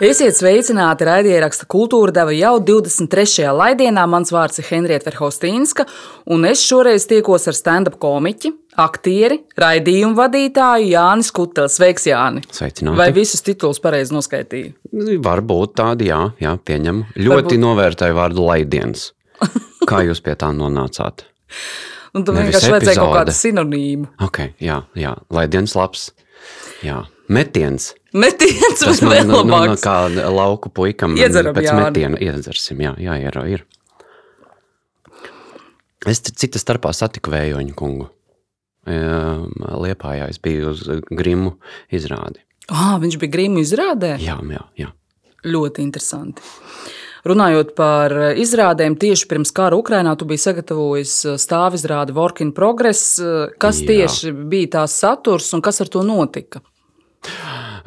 Esiet sveicināti raidieraksta kultūra deva jau 23. laidienā. Mans vārds ir Henrieta Verhostīnska, un es šoreiz tiekos ar stand-up komiķi, aktieri, raidījumu vadītāju Jānis Kutels. Sveiks, Jāni! Sveicināti. Vai visus titulus pareizi noskaitīju? Varbūt tādi, jā, jā pieņemu. Ļoti Varbūt... novērtēju vārdu laidiens. Kā jūs pie tā nonācāt? Un tam vienkārši vajadzēja kaut kādu sinonīmu. Ok, jā, jā. laidiens labs. Jā. Metiens. Metiens Tas man vēl no, no, no labāks. kā lauku puikam Iedzeram, pēc Jāni. metiena iedzersim. Jā, jā, ir. ir. Es cita starpā satiku vējoņu kungu. Liepājā es biju uz grimu izrādi. Ah, viņš bija grīmu izrādē. Jā, jā, jā. Ļoti interesanti. Runājot par izrādēm, tieši pirms kara Ukrainā tu biji sagatavojis stāvizrādi Work in Progress. Kas Jā. tieši bija tās saturs un kas ar to notika?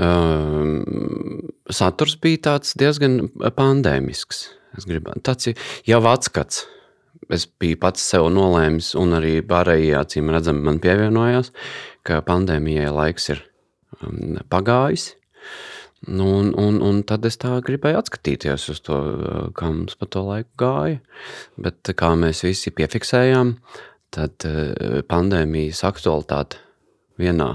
Um, saturs bija tāds diezgan pandēmisks. Es gribētu, tāds jau atskats. Es biju pats sev nolēmis, un arī pārējie acīm redzami man pievienojās, ka pandēmijai laiks ir um, pagājis. Nu, un, un, un tad es tā gribēju atskatīties uz to, uh, kā mums pa to laiku gāja. Bet kā mēs visi piefiksējām, tad uh, pandēmijas aktualitāte vienā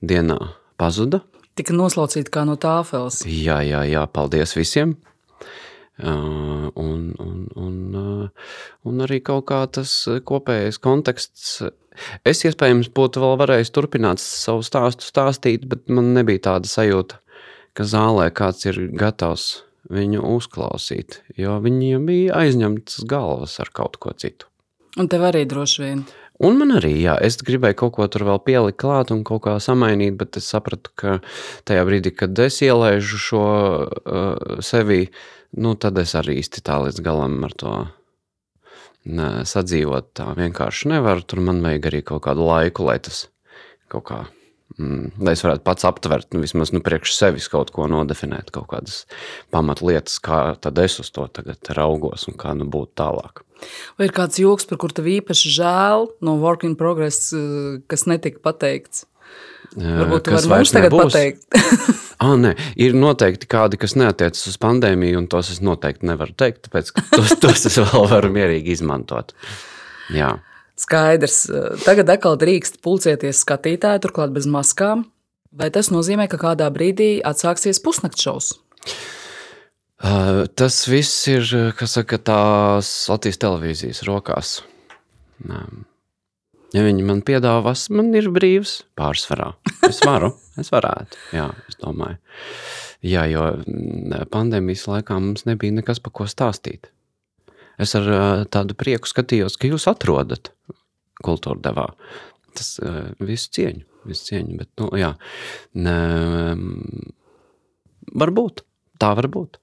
dienā pazuda. Tika noslaucīta kā no tāfeles. Jā, jā, jā, paldies visiem. Uh, un, un, un, uh, un arī kaut kā tas kopējais konteksts. Es iespējams būtu vēl varējis turpināt savu stāstu stāstīt, bet man nebija tāda sajūta, ka zālē kāds ir gatavs viņu uzklausīt, jo viņiem bija aizņemtas galvas ar kaut ko citu. Un tev arī droši vien. Un man arī, jā, es gribēju kaut ko tur vēl pielikt klāt un kaut kā samainīt, bet es sapratu, ka tajā brīdī, kad es ielaižu šo uh, sevi, nu, tad es arī īsti tā līdz galam ar to ne, sadzīvot tā vienkārši nevaru. Tur man vajag arī kaut kādu laiku, lai tas kaut kā, mm, lai es varētu pats aptvert, nu, vismaz nu, priekš sevis kaut ko nodefinēt, kaut kādas pamatlietas, kā tad es uz to tagad raugos un kā nu būtu tālāk. Vai ir kāds joks, par kur tev īpaši žēl no Work in Progress, eh, kas netika pateikts? Varbūt tu Kas vari mums tagad nebūs? pateikt. Ah, nē, ir noteikti kādi, kas neatiecas uz pandēmiju, un tos es noteikti nevaru teikt, tāpēc tos, tos es vēl varu mierīgi izmantot. Jā, Skaidrs. Tagad atkal drīkst pulcēties skatītāji, turklāt bez maskām. Vai tas nozīmē, ka kādā brīdī atsāksies pusnakts Uh, tas viss ir, saka, tās Latvijas televīzijas rokās. Ja viņi man piedāvās, man ir brīvs pārsvarā. Es varu, es varētu, jā, es domāju. Jā, jo pandēmijas laikā mums nebija nekas, pa ko stāstīt. Es ar tādu prieku skatījos, ka jūs atrodat kultūra devā. Tas visu cieņu, visu cieņu, bet, nu, jā, ne, varbūt, tā var būt.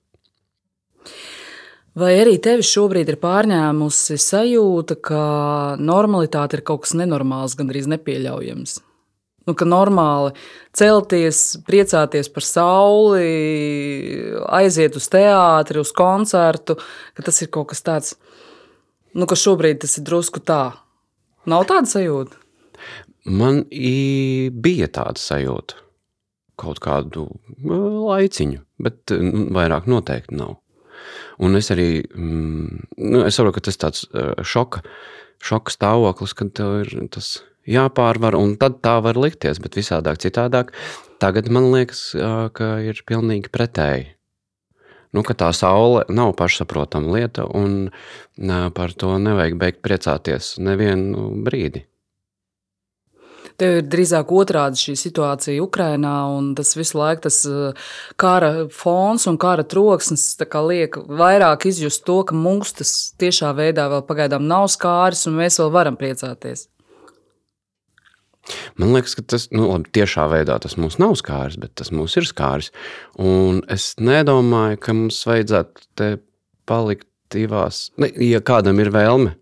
Vai arī tevi šobrīd ir pārņēmusi sajūta, ka normalitāte ir kaut kas nenormāls, gandrīz nepieļaujams? Nu, ka normāli celties, priecāties par sauli, aiziet uz teātri, uz koncertu, ka tas ir kaut kas tāds, nu, ka šobrīd tas ir drusku tā. Nav tāda sajūta. Man bija tāda sajūta kaut kādu uh, laiciņu, bet uh, vairāk noteikti nav. Un es arī mm, nu, es saprotu, ka tas ir tāds uh, šoka, šoka stāvoklis, kad tev ir tas jāpārvar, un tad tā var likties, bet visādāk citādāk. Tagad man liekas, ka ir pilnīgi pretēji. Nu, tā saule nav pašsaprotama lieta, un par to nevajag beigt priecāties nevienu brīdi. Tev ir drīzāk otrādi šī situācija Ukrajinā, un tas visu laiku tas kara fons un kara troksnis liek vairāk izjust to, ka mums tas tiešā veidā vēl pagaidām nav skāris, un mēs vēl varam priecāties. Man liekas, ka tas nu, labi, tiešā veidā tas mums nav skāris, bet tas mums ir skāris. Un es nedomāju, ka mums vajadzētu te palikt divās. Ne, ja kādam ir vēlme,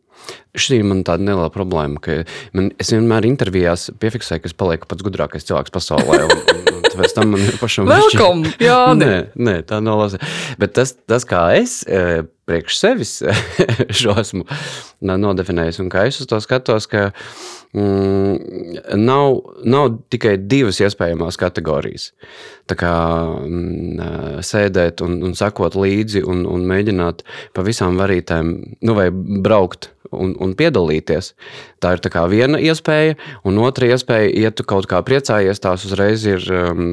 šī ir man tāda neliela problēma, ka man, es vienmēr intervijās piefiksēju, ka es palieku pats gudrākais cilvēks pasaulē. Un, un, un tāpēc tam man ir pašam! Nē, nē, tā nav labi. Bet tas, tas, kā es e, priekš sevis šo esmu nodefinējis. Un kā es uz to skatos, ka mm, nav, nav tikai divas iespējamas kategorijas. Tā kā mm, sēdēt un, un sekot līdzi un, un mēģināt pa visām varītēm, nu, vai braukt un, un piedalīties. Tā ir tā viena iespēja, un otra iespēja, ja tu kaut kā priecājies, tās uzreiz ir um,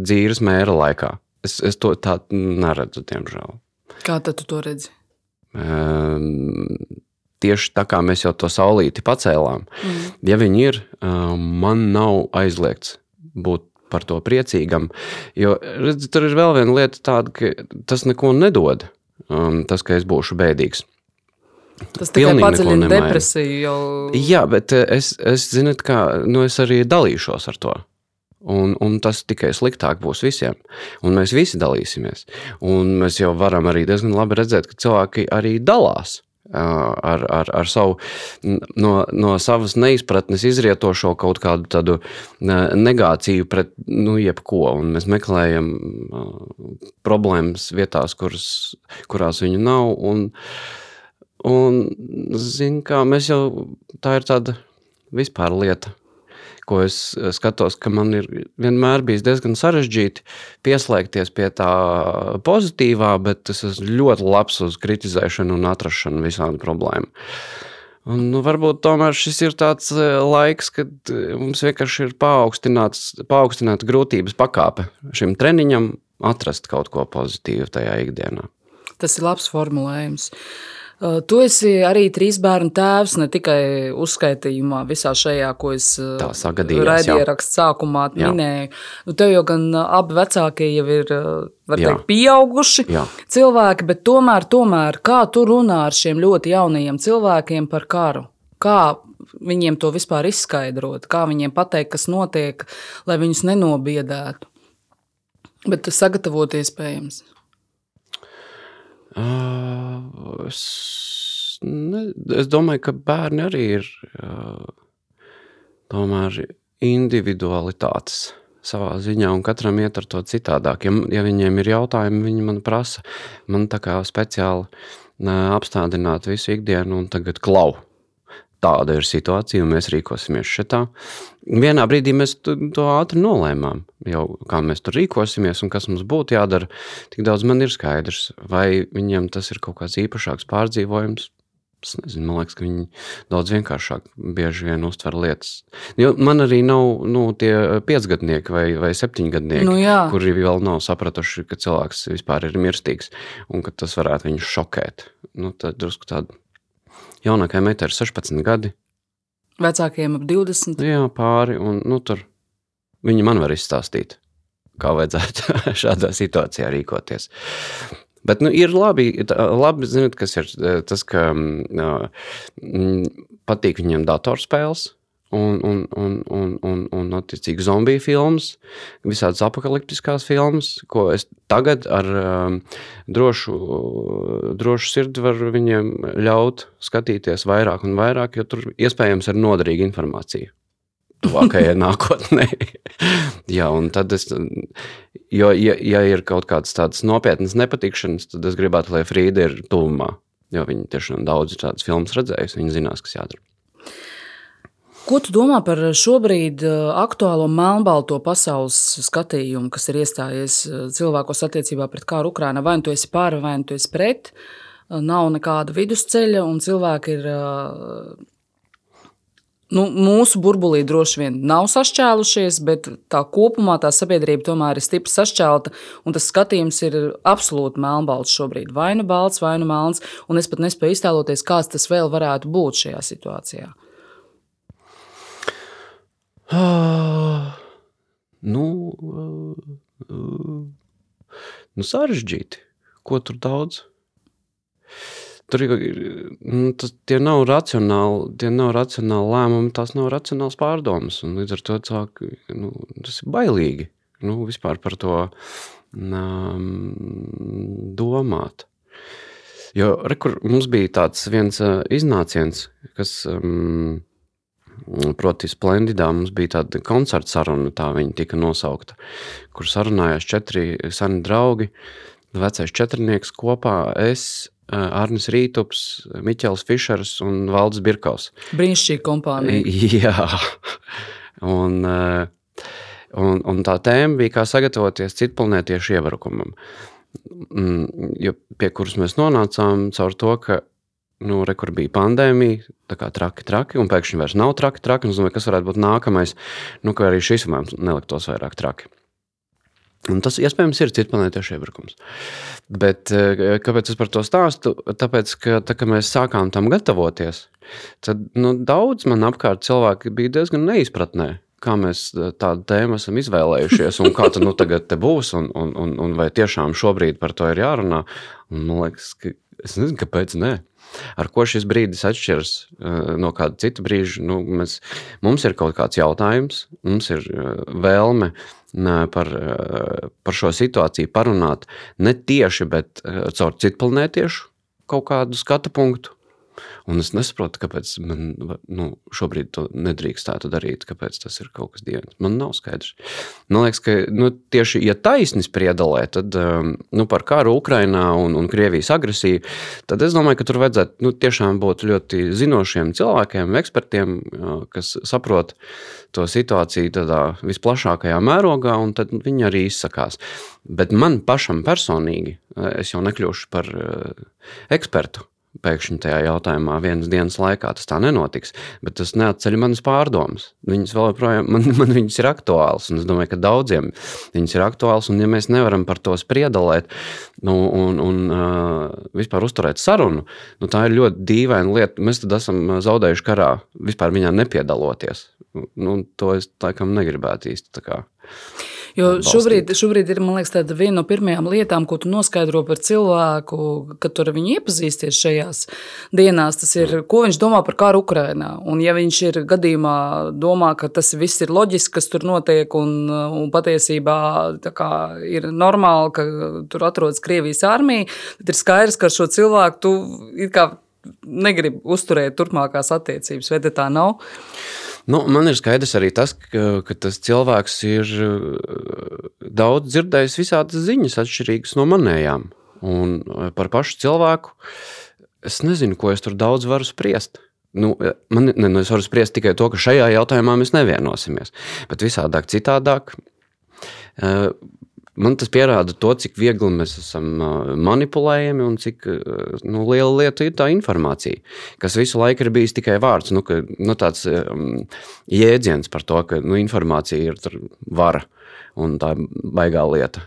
dzīves mēra laikā. Es, es to tādu neredzu, diemžēl. Kā tu to redzi? Um, tieši tā kā mēs jau to saulīti pacēlām. Mm. Ja viņi ir, um, man nav aizliegts būt par to priecīgam. Jo redz, tur ir vēl viena lieta, tāda, ka tas neko nedod. Um, tas, ka es būšu bēdīgs. Tas tikai padziļina depresiju. Jau... Jā, bet es, es zinu, kā nu, es arī dalīšos ar to. Un, un tas tikai sliktāk būs visiem. Un mēs visi dalīsimies. Un mēs jau varam arī diezgan labi redzēt, ka cilvēki arī dalās. Ar, ar, ar savu no, no savas neizpratnes izrietošo kaut kādu tādu negāciju pret nu, jebko. Un mēs meklējam problēmas vietās, kuras, kurās viņu nav. Un, un zin, kā, mēs jau tā ir tāda vispār lieta ko es eh, skatos, ka man ir vienmēr bijis diezgan sarežģīti pieslēgties pie tā pozitīvā, bet es esmu ļoti labs uz kritizēšanu un atrašanu visādi problēmu. Un, nu, varbūt tomēr šis ir tāds eh, laiks, kad eh, mums vienkārši ir paaugstināta grūtības pakāpe šim treniņam atrast kaut ko pozitīvu tajā ikdienā. Tas ir labs formulējums. Uh, tu esi arī trīs bērnu tēvs, ne tikai uzskaitījumā, visā šajā, ko es uh, raidierakstu sākumā jā. minēju. Nu, tev jau gan uh, abi vecākie jau ir teikt, pieauguši jā. cilvēki, bet tomēr, tomēr, kā tu runā ar šiem ļoti jaunajiem cilvēkiem par karu? Kā viņiem to vispār izskaidrot, kā viņiem pateikt, kas notiek, lai viņus nenobiedētu? Bet sagatavot iespējams. Uh, es, ne, es domāju, ka bērni arī ir uh, tomēr individualitātes savā ziņā, un katram iet ar to citādāk. Ja, ja viņiem ir jautājumi, viņi man prasa, man tā kā speciāli uh, apstādināt visu ikdienu un tagad klau tāda ir situācija, un mēs rīkosimies šitā. Vienā brīdī mēs to, ātri nolēmām, jau kā mēs tur rīkosimies un kas mums būtu jādara. Tik daudz man ir skaidrs, vai viņiem tas ir kaut kāds īpašāks pārdzīvojums. Es nezinu, man liekas, ka viņi daudz vienkāršāk bieži vien uztver lietas. Jo man arī nav nu, tie piecgadnieki vai, vai septiņgadnieki, nu, jā. kuri vēl nav sapratuši, ka cilvēks vispār ir mirstīgs un ka tas varētu viņus šokēt. Nu, tad drusku tādu Jaunākajai meitai ir 16 gadi. Vecākajiem ap 20. Jā, pāri. Un, nu, tur viņi man var izstāstīt, kā vajadzētu šādā situācijā rīkoties. Bet nu, ir labi, labi zinot, kas ir tas, ka mm, patīk viņiem datorspēles un, un, un, un, un, un attiecīgi zombiju filmas, visādas apakaliptiskās filmas, ko es tagad ar um, drošu, drošu sirdi varu viņiem ļaut skatīties vairāk un vairāk, jo tur iespējams ir noderīga informācija. Tuvākajai nākotnē. Jā, un tad es, jo, ja, ja ir kaut kādas tādas nopietnas nepatikšanas, tad es gribētu, lai Frīda ir tuvumā, jo viņi tiešām daudz tādas filmas redzējusi, viņi zinās, kas jādara. Ko tu domā par šobrīd eh, aktuālo melnbalto pasaules skatījumu, kas ir iestājies eh, cilvēkos attiecībā pret kāru Ukrajinā? Vai nu tu esi pār, vai nu tu esi pret? Eh, nav nekāda vidusceļa, un cilvēki ir. Nu, mūsu burbulī droši vien nav sašķēlušies, bet tā kopumā tā sabiedrība tomēr ir stipri sašķelta. Tas skatījums ir absolūti melnbalts šobrīd. Vai nu balts, vai nu melns. Es pat nespēju iztēloties, kāds tas vēl varētu būt šajā situācijā. Nu, uh, nu, sarežģīti. Ko tur daudz? Tur ir, nu, tas, tie nav racionāli, tie nav racionāli lēmumi, tās nav racionāls pārdomas. Līdz ar to cilvēki, nu, tas ir bailīgi nu, vispār par to um, domāt. Jo rekur, mums bija tāds viens uh, iznāciens, kas um, Proti, Splendidā mums bija tāda koncerta saruna, tā viņa tika nosaukta, kur sarunājās četri seni draugi, vecais četrnieks kopā, es, Arnis Rītups, Miķels Fišers un Valdis Birkaus. Brīnišķīga kompānija. Jā, un, un, un tā tēma bija kā sagatavoties citplanētiešu iebrukumam, mm, pie kuras mēs nonācām caur to, ka nu, re, kur bija pandēmija, tā kā traki, traki, un pēkšņi vairs nav traki, traki. Es domāju, kas varētu būt nākamais, nu, ka arī šis mums neliktos vairāk traki. Un tas iespējams ir cits planētiešu iebrukums. Bet eh, kāpēc es par to stāstu? Tāpēc, ka tā, kad mēs sākām tam gatavoties, tad nu, daudz man apkārt cilvēki bija diezgan neizpratnē. Kā mēs eh, tādu tēmu esam izvēlējušies, un kā tas nu, tagad būs, un, un, un, un vai tiešām šobrīd par to ir jārunā. Un, man liekas, ka es nezinu, kāpēc. Ne. Ar ko šis brīdis atšķiras uh, no kāda cita brīža? Nu, mēs, mums ir kaut kāds jautājums, mums ir uh, vēlme par, par šo situāciju parunāt ne tieši, bet caur citplanētiešu kaut kādu skatu punktu. Un es nesaprotu, kāpēc man nu, šobrīd to nedrīkstētu darīt, kāpēc tas ir kaut kas dīvains. Man nav skaidrs. Man liekas, ka nu, tieši ja taisni spriedalē tad, um, nu, par karu Ukrajinā un, un Krievijas agresiju, tad es domāju, ka tur vajadzētu nu, tiešām būt ļoti zinošiem cilvēkiem, ekspertiem, kas saprot to situāciju tādā visplašākajā mērogā, un tad viņi arī izsakās. Bet man pašam personīgi, es jau nekļūšu par ekspertu pēkšņi tajā jautājumā vienas dienas laikā. Tas tā nenotiks, bet tas neatceļ manas pārdomas. Viņas vēl joprojām, man, man viņas ir aktuāls, un es domāju, ka daudziem viņas ir aktuāls, un ja mēs nevaram par to spriedalēt nu, un, un uh, vispār uzturēt sarunu, nu, tā ir ļoti dīvaina lieta. Mēs tad esam zaudējuši karā, vispār viņā nepiedaloties. Nu, to es laikam negribētu īsti. Jo šobrīd, šobrīd ir liekas, viena no pirmajām lietām, ko tu noskaidro par cilvēku, kad tu ar viņu iepazīsties šajās dienās, tas ir, ko viņš domā par karu Ukrajinā. Un, ja viņš ir gadījumā domā, ka tas viss ir loģiski, kas tur notiek, un, un patiesībā kā, ir normāli, ka tur atrodas Krievijas armija, tad ir skaidrs, ka ar šo cilvēku tu negribi uzturēt turpmākās attiecības. Vai tā nav? Nu, man ir skaidrs arī tas, ka, ka tas cilvēks ir eh, daudz dzirdējis visādas ziņas, atšķirīgas no manējām. Un eh, par pašu cilvēku es nezinu, ko es tur daudz varu spriest. Nu, eh, man, ne, nu, es varu spriest tikai to, ka šajā jautājumā mēs nevienosimies. Bet visādāk, citādāk. Man tas pierāda to, cik viegli mēs esam manipulējami un cik nu, liela lieta ir tā informācija, kas visu laiku ir bijis tikai vārds. Nu, ka, nu, tāds um, jēdziens par to, ka nu, informācija ir vara un tā baigā lieta,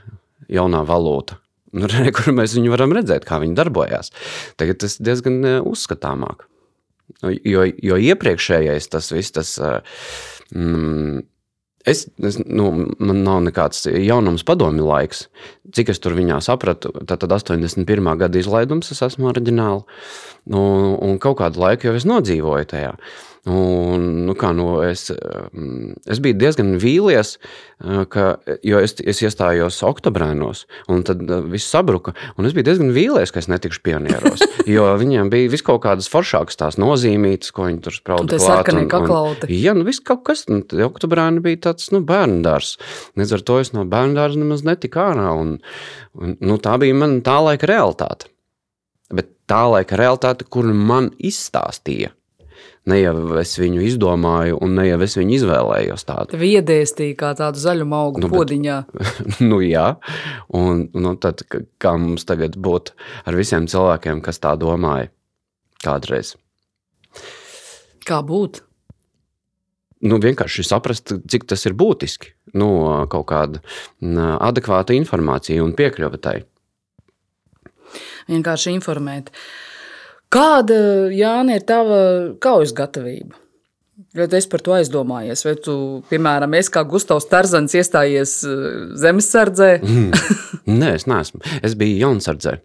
jaunā valūta. Nu, re, kur mēs viņu varam redzēt, kā viņi darbojas. Tagad tas diezgan uzskatāmāk. Jo, jo iepriekšējais tas viss, tas. Mm, Es, es, nu, man nav nekāds jaunums padomju laiks. Cik es tur viņā sapratu, tad 81. gada izlaidums, es esmu oriģināli. Nu, un kaut kādu laiku jau es nodzīvoju tajā. Un, nu kā, nu, es, mm, es biju diezgan vīlies, eh, ka, jo es, es iestājos oktobrēnos, un tad eh, viss sabruka. Es biju diezgan vīlies, ka es netikšu pionieros. Jo viņiem bija vis kaut kādas foršākas tās nozīmītas, ko viņi tur sprauda. Tas sarkanie kaklauti. Jā, nu viss kaut kas. Nu, oktobrēni bija tāds nu, bērndārs. Līdz ar to es no bērndārza nemaz netiku ārā. Un, un, nu, tā bija mana tā laika realitāte. Bet tā laika realitāte, kur man izstāstīja ne jau es viņu izdomāju, un ne jau es viņu izvēlējos tādu. Tev iedēstīja kā tādu zaļu augu nu, podiņā. Bet, nu jā, un nu, tad, kā mums tagad būt ar visiem cilvēkiem, kas tā domāja kādreiz? Kā būt? Nu, vienkārši saprast, cik tas ir būtiski. Nu, kaut kāda adekvāta informācija un piekļuve tai. Vienkārši informēt. Uh, Kāda, Jāni, ir tava kaujas gatavība? Vai tu par to aizdomājies? Vai tu, piemēram, es kā Gustavs Tarzans iestājies eh, zemesardzē? mm. Nē, es neesmu. Es biju jaunsardzē.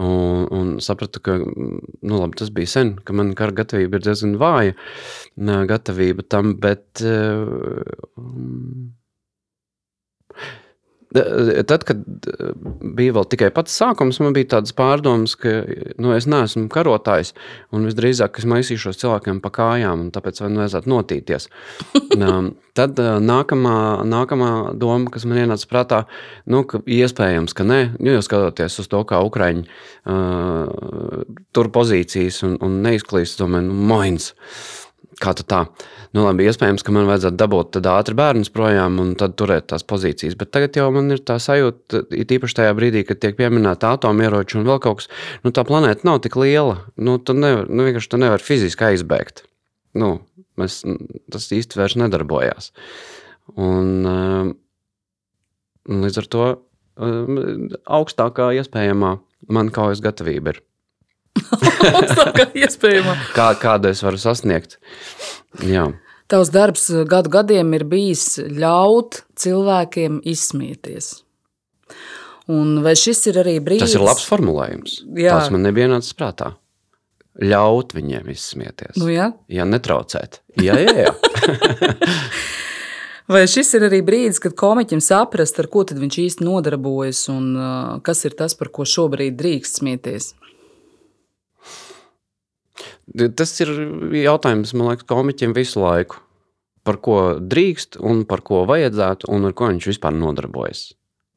Un, un sapratu, ka nu, labi, tas bija sen, ka man kara gatavība ir diezgan vāja. Gatavība tam, bet um, Tad, kad bija vēl tikai pats sākums, man bija tādas pārdomas, ka nu, es neesmu karotājs un visdrīzāk es maisīšos cilvēkiem pa kājām, un tāpēc man vajadzētu notīties. Tad nākamā, nākamā doma, kas man ienāca prātā, nu, ka iespējams, ka nē, nu, jo skatoties uz to, kā Ukraiņi uh, tur pozīcijas un, un neizklīst, domāju, nu, moins. Kā tā? Nu, labi, iespējams, ka man vajadzētu dabūt tādu ātru bērnu projām un tad turēt tās pozīcijas. Bet tagad jau man ir tā sajūta, it īpaši tajā brīdī, kad tiek pieminēta atomieroči un vēl kaut kas, nu, tā planēta nav tik liela. Nu, tu nevar, nu, vienkārši tu nevar fiziski aizbēgt. Nu, mēs, tas īsti vairs nedarbojās. Un, um, līdz ar to um, augstākā iespējamā man kaujas gatavība ir. Kā, kādu es varu sasniegt? Jā. Tavs darbs gadu gadiem ir bijis ļaut cilvēkiem izsmieties. Un vai šis ir arī brīdis? Tas ir labs formulējums. Jā. Tas man nebija nācis prātā. Ļaut viņiem izsmieties. Nu, jā. ja netraucēt. Jā, jā, jā. Vai šis ir arī brīdis, kad komiķim saprast, ar ko viņš īsti nodarbojas un uh, kas ir tas, par ko šobrīd drīkst smieties? Tas ir jautājums, man liekas, komiķiem visu laiku. Par ko drīkst, un par ko vajadzētu, un ar ko viņš vispār nodarbojas.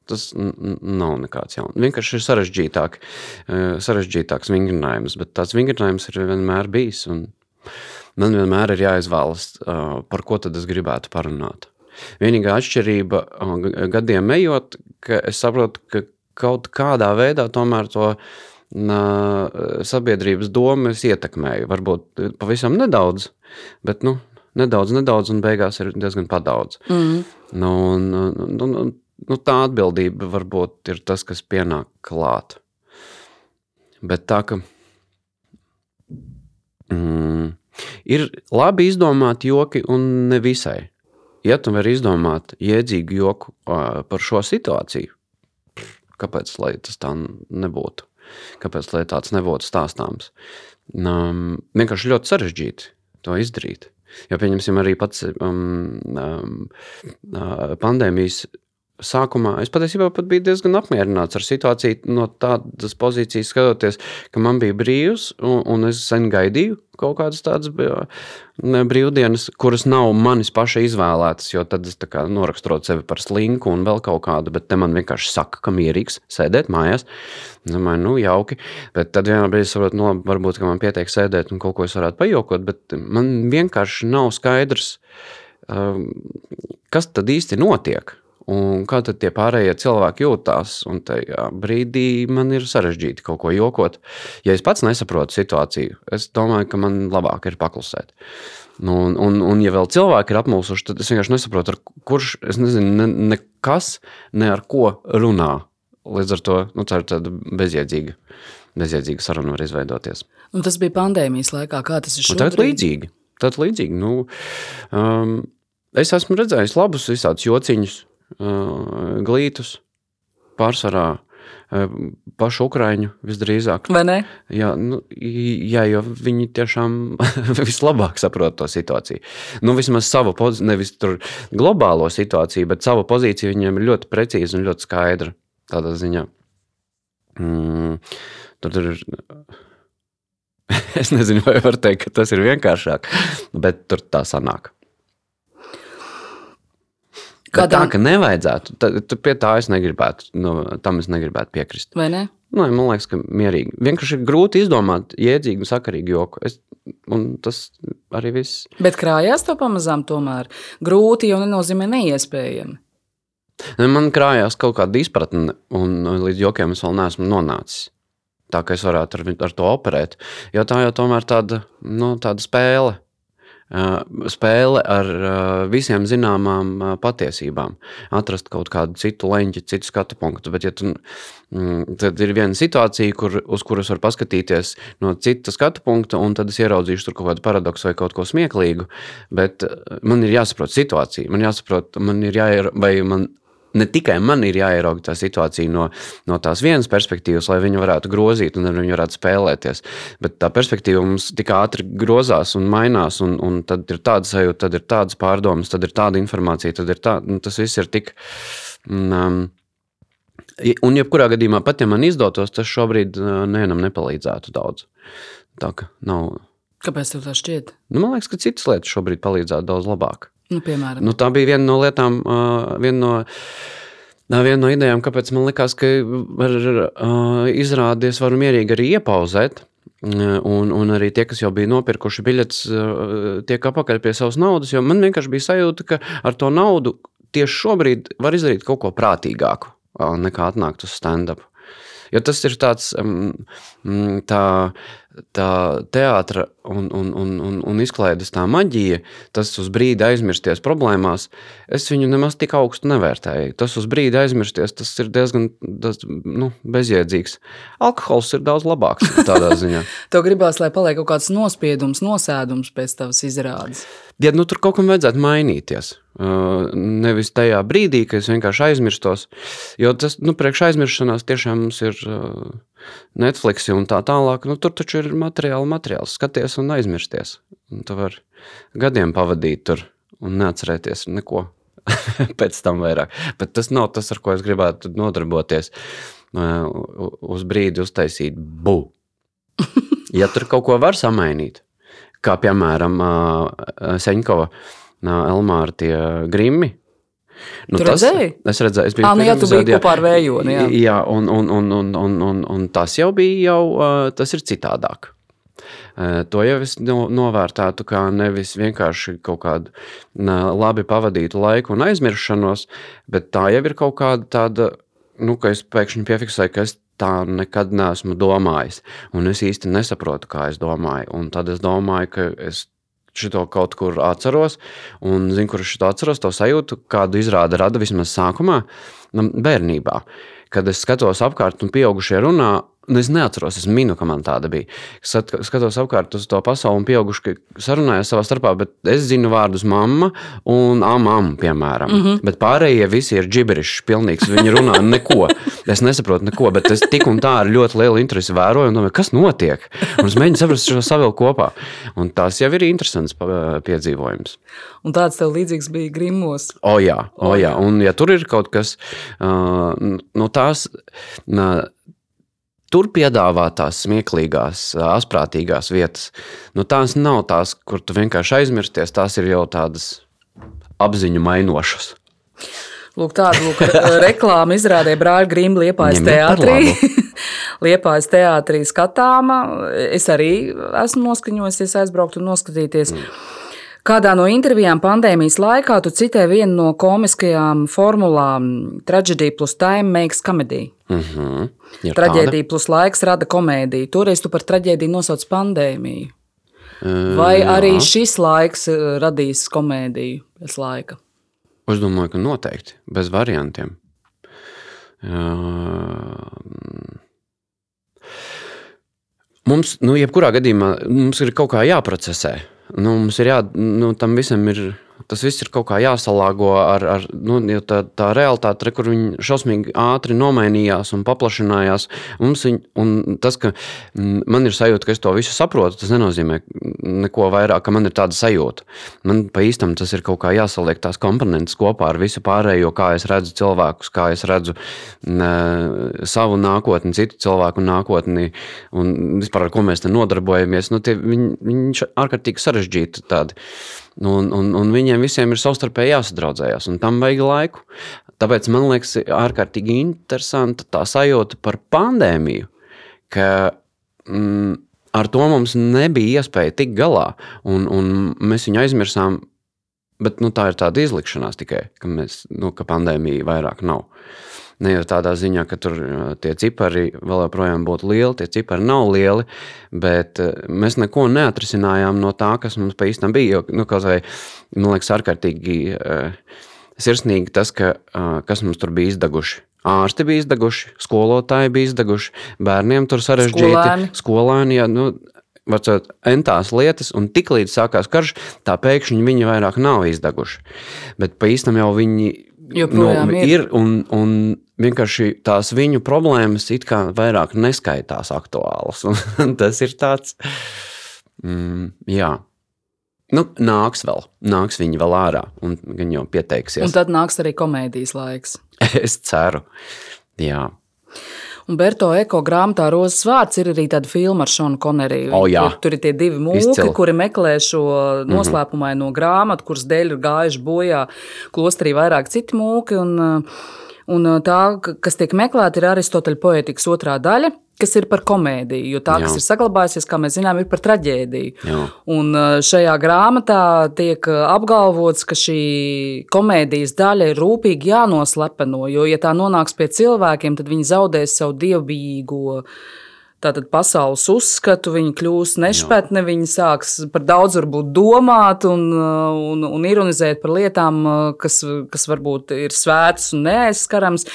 Tas nav nekāds jauns. Vienkārši ir sarežģītāk, eh, sarežģītāks vingrinājums, bet tāds vingrinājums ir vienmēr bijis. Man vienmēr ir jāizvēlas, eh, par ko tad es gribētu parunāt. Vienīgā atšķirība eh, gadiem ejot, ka es saprotu, ka kaut kādā veidā tomēr to sabiedrības domas ietekmēju. Varbūt pavisam nedaudz, bet nu, nedaudz, nedaudz, un beigās ir diezgan padaudz. Mm. Nu, un, nu, nu, nu, tā atbildība varbūt ir tas, kas pienāk klāt. Bet tā, ka mm, ir labi izdomāt joki un ne visai. Ja tu vari izdomāt jēdzīgu joku par šo situāciju, kāpēc tas tā nebūtu? Kāpēc tāds nebūtu stāstāms? Um, vienkārši ļoti sarežģīti to izdarīt. Jo, pieņemsim, arī pats um, um, pandēmijas sākumā es patiesībā pat biju diezgan apmierināts ar situāciju no tādas pozīcijas, skatoties, ka man bija brīvs, un, un es sen gaidīju kaut kādas tādas brīvdienas, kuras nav manis paša izvēlētas, jo tad es noraksturot sevi par slinku un vēl kaut kādu, bet te man vienkārši saka, ka mierīgs sēdēt mājās. Domāju, nu, jauki, bet tad vienā brīdī saprotu, no, nu, varbūt, ka man pietiek sēdēt un kaut ko es varētu pajokot, bet man vienkārši nav skaidrs, kas tad īsti notiek. Un kā tad tie pārējie cilvēki jūtās? Un tajā brīdī man ir sarežģīti kaut ko jokot. Ja es pats nesaprotu situāciju, es domāju, ka man labāk ir paklusēt. Nu, un, un, un, ja vēl cilvēki ir apmulsuši, tad es vienkārši nesaprotu, kurš, es nezinu, ne, nekas, ne ar ko runā. Līdz ar to nu, tā ir tāda bezjēdzīga, bezjēdzīga saruna var izveidoties. Un tas bija pandēmijas laikā, kā tas ir šobrīd? Tā ir līdzīgi. Ir līdzīgi. Nu, um, es esmu redzējis labus visādus jociņus, glītus, pārsvarā pašu ukrāņu visdrīzāk. Vai ne? Jā, nu, jā jo viņi tiešām vislabāk saprot to situāciju. Nu, vismaz savu pozīciju, nevis globālo situāciju, bet savu pozīciju viņiem ir ļoti precīza un ļoti skaidra. Tādā ziņā. Mm, tur ir. Es nezinu, vai var teikt, ka tas ir vienkāršāk, bet tur tā sanāk. Kādam... Tā, ka nevajadzētu, tad pie tā es negribētu, no, tam es negribētu piekrist. Vai ne? Nu, man liekas, ka mierīgi. Vienkārši ir grūti izdomāt jēdzīgu, sakarīgu joku. Es, un tas arī viss. Bet krājās to pamazām tomēr. Grūti jau nenozīmē neiespējami. Man krājās kaut kāda izpratne, un līdz jokiem es vēl neesmu nonācis. Tā kā es varētu ar, ar to operēt. Jo tā jau tomēr tāda, nu, tāda spēle spēle ar visiem zināmām patiesībām, atrast kaut kādu citu leņķi, citu skatu punktu. Bet, ja tu, mm, tad ir viena situācija, kur, uz kuras var paskatīties no cita skatu punkta, un tad es ieraudzīšu tur kaut kādu paradoksu vai kaut ko smieklīgu. Bet man ir jāsaprot situācija, man jāsaprot, man ir jāier, vai man ne tikai man ir jāierauga tā situācija no, no tās vienas perspektīvas, lai viņi varētu grozīt un viņi varētu spēlēties. Bet tā perspektīva mums tik ātri grozās un mainās, un, un tad ir tāda sajūta, tad ir tādas pārdomas, tad ir tāda informācija, tad ir tā, nu, tas viss ir tik. Um, Un, jebkurā gadījumā, pat ja man izdotos, tas šobrīd ā, nevienam nepalīdzētu daudz. Tā kā nav. Kāpēc tev tā šķiet? Nu, man liekas, ka citas lietas šobrīd palīdzētu daudz labāk. Nu, piemēram, Nu, tā bija viena no lietām, viena no, viena no idejām, kāpēc man likās, ka var, izrādies varu mierīgi arī iepauzēt. Un, un arī tie, kas jau bija nopirkuši biļetes, tiek apakaļ pie savas naudas. Man vienkārši bija sajūta, ka ar to naudu tieši šobrīd var izdarīt kaut ko prātīgāku nekā atnākt uz stand-up. Jo tas ir tāds tā, tā teātris un, un, un, un, un izklaides tā maģija, tas uz brīdi aizmirsties problēmās. Es viņu nemaz tik augstu nevērtēju. Tas uz brīdi aizmirsties, tas ir diezgan tas, nu, bezjēdzīgs. Alkohols ir daudz labāks tādā ziņā. tev gribās, lai paliek kaut kāds nospiedums, nosēdums pēc tavas izrādes. Ja nu, tur kaut kam vajadzētu mainīties. Uh, nevis tajā brīdī, kad es vienkārši aizmirstos. Jo tas, nu, priekš aizmirstās tiešām mums ir uh, Netflix un tā tālāk. Nu, tur taču ir materiāli, materiāls. Skaties un aizmirsties. Un tu vari gadiem pavadīt tur un neatcerēties neko pēc tam vairāk. Bet tas nav tas, ar ko es gribētu nodarboties. Uh, uz brīdi uztaisīt bu. Ja tur kaut ko var samainīt, kā piemēram Seņkova, Elmāra tie grimi. Nu, Tu redzēji? Es redzēju, es biju Ā, nu jā, biji kopā ar Vējoni, jā. jā un, un, un, un, un, un, un tas jau bija, jau, tas ir citādāk. To jau es no, novērtētu kā nevis vienkārši kaut kādu labi pavadītu laiku un aizmiršanos, bet tā jau ir kaut kāda tāda, nu, ka es pēkšņi piefiksēju, ka es tā nekad neesmu domājis. Un es īsti nesaprotu, kā es domāju. Un tad es domāju, ka es šito kaut kur atceros, un zinu, kur es to atceros, to sajūtu, kādu izrāda rada vismaz sākumā, nu, bērnībā. Kad es skatos apkārt, un pieaugušie runā, nu, es neatceros, es minu, ka man tāda bija. Sat- Skatos apkārt uz to pasauli, un pieauguši sarunājas savā starpā, bet es zinu vārdus mamma un amam, piemēram. Mm -hmm. Bet pārējie visi ir gibberišs, pilnīgs. Viņi runā neko. Es nesaprotu neko, bet es tik un tā ar ļoti lielu interesi vēroju, un domāju, kas notiek. Un es mēģinu saprast šo savilku kopā. Un tas jau ir interesants piedzīvojums. Un tāds tev līdzīgs bija Grimos. O, jā, o, jā. Un, ja tur ir kaut kas uh, no tās, uh, tur piedāvātās smieklīgās, ā, asprātīgās vietas, nu, tās nav tās, kur tu vienkārši aizmirsties. Tās ir jau tādas apziņu mainošas. Lūk, tāda lūk, reklāma izrādīja brāļa Grīma Liepājas teātrī. Liepājas teātrī skatāma. Es arī esmu noskaņojusies aizbraukt un noskatīties. Mm. Kādā no intervijām pandēmijas laikā tu citēji vienu no komiskajām formulām - Tragedy plus time makes comedy. Uh -huh. Ir Traģēdija plus laiks rada komēdiju. Toreiz tu par traģēdiju nosauc pandēmiju. Vai arī šis laiks radīs komēdiju pēc laika? Es domāju, ka noteikti, bez variantiem. Jā. Mums, nu, jebkurā gadījumā, mums ir kaut kā jāprocesē. Nu, mums ir jā, nu, tam visam ir. Tas viss ir kaut kā jāsalāgo ar, ar nu, tā, tā realitāte, re, kur viņi šausmīgi ātri nomainījās un paplašinājās. Mums viņ, un tas, ka mm, man ir sajūta, ka es to visu saprotu, tas nenozīmē neko vairāk, ka man ir tāda sajūta. Man pa īstam tas ir kaut kā jāsaliek tās komponentes kopā ar visu pārējo, kā es redzu cilvēkus, kā es redzu ne, savu nākotni, citu cilvēku nākotni un vispār ar ko mēs te nodarbojamies. Nu, tie, viņi, viņi ārkārtīgi sarežģīti tādi. Un, un, un viņiem visiem ir savstarpēji jāsadraudzējās, un tam vajag laiku. Tāpēc man liekas, ārkārtīgi interesanta tā sajūta par pandēmiju, ka mm, ar to mums nebija iespēja tikt galā, un, un mēs viņu aizmirsām. Bet nu, tā ir tāda izlikšanās tikai, ka, mēs, nu, ka pandēmija vairāk nav. Ne jau tādā ziņā, ka tur uh, tie cipari vēl joprojām būtu lieli, tie cipari nav lieli, bet uh, mēs neko neatrisinājām no tā, kas mums pa īstam bija. Jo, nu, kaut vai, man liekas, ārkārtīgi uh, sirsnīgi tas, ka, kas mums tur bija izdeguši. Ārsti bija izdeguši, skolotāji bija izdeguši, bērniem tur sarežģīti. Skolēni. Skolēni, jā, nu, Vecot, entās lietas, un tiklīdz sākās karš, tā pēkšņi viņi vairs nav izdeguši. Bet pa īstam jau viņi Joprojām ir. ir un, un vienkārši tās viņu problēmas it kā vairāk neskaitās aktuālas. Tas ir tāds, mm, jā. Nu, nāks vēl, nāks viņi vēl ārā, un gan jau pieteiksies. Un tad nāks arī komēdijas laiks. Es ceru. Jā. Un Berto Eko grāmatā Rozes vārds ir arī tāda filma ar Šonu Koneriju. O, jā. tur, tur ir tie divi mūki, Izcili. kuri meklē šo noslēpumaino grāmatu, kuras dēļ ir gājuši bojā klosterī vairāk citi mūki. Un, un tā, ka- kas tiek meklēta, ir Aristoteļa poētikas otrā daļa, kas ir par komēdiju. Jo tā, Jā. kas ir saglabājusies, kā mēs zinām, ir par traģēdiju. Jā. Un uh, šajā grāmatā tiek uh, apgalvots, ka šī komēdijas daļa ir rūpīgi jānoslepeno, jo, ja tā nonāks pie cilvēkiem, tad viņi zaudēs savu dievbijīgo. Tātad pasaules uzskatu, viņi kļūs nešpatni, viņi sāks par daudz varbūt domāt un, uh, un, un ironizēt par lietām, uh, kas, kas varbūt ir svētas un neaizskarams.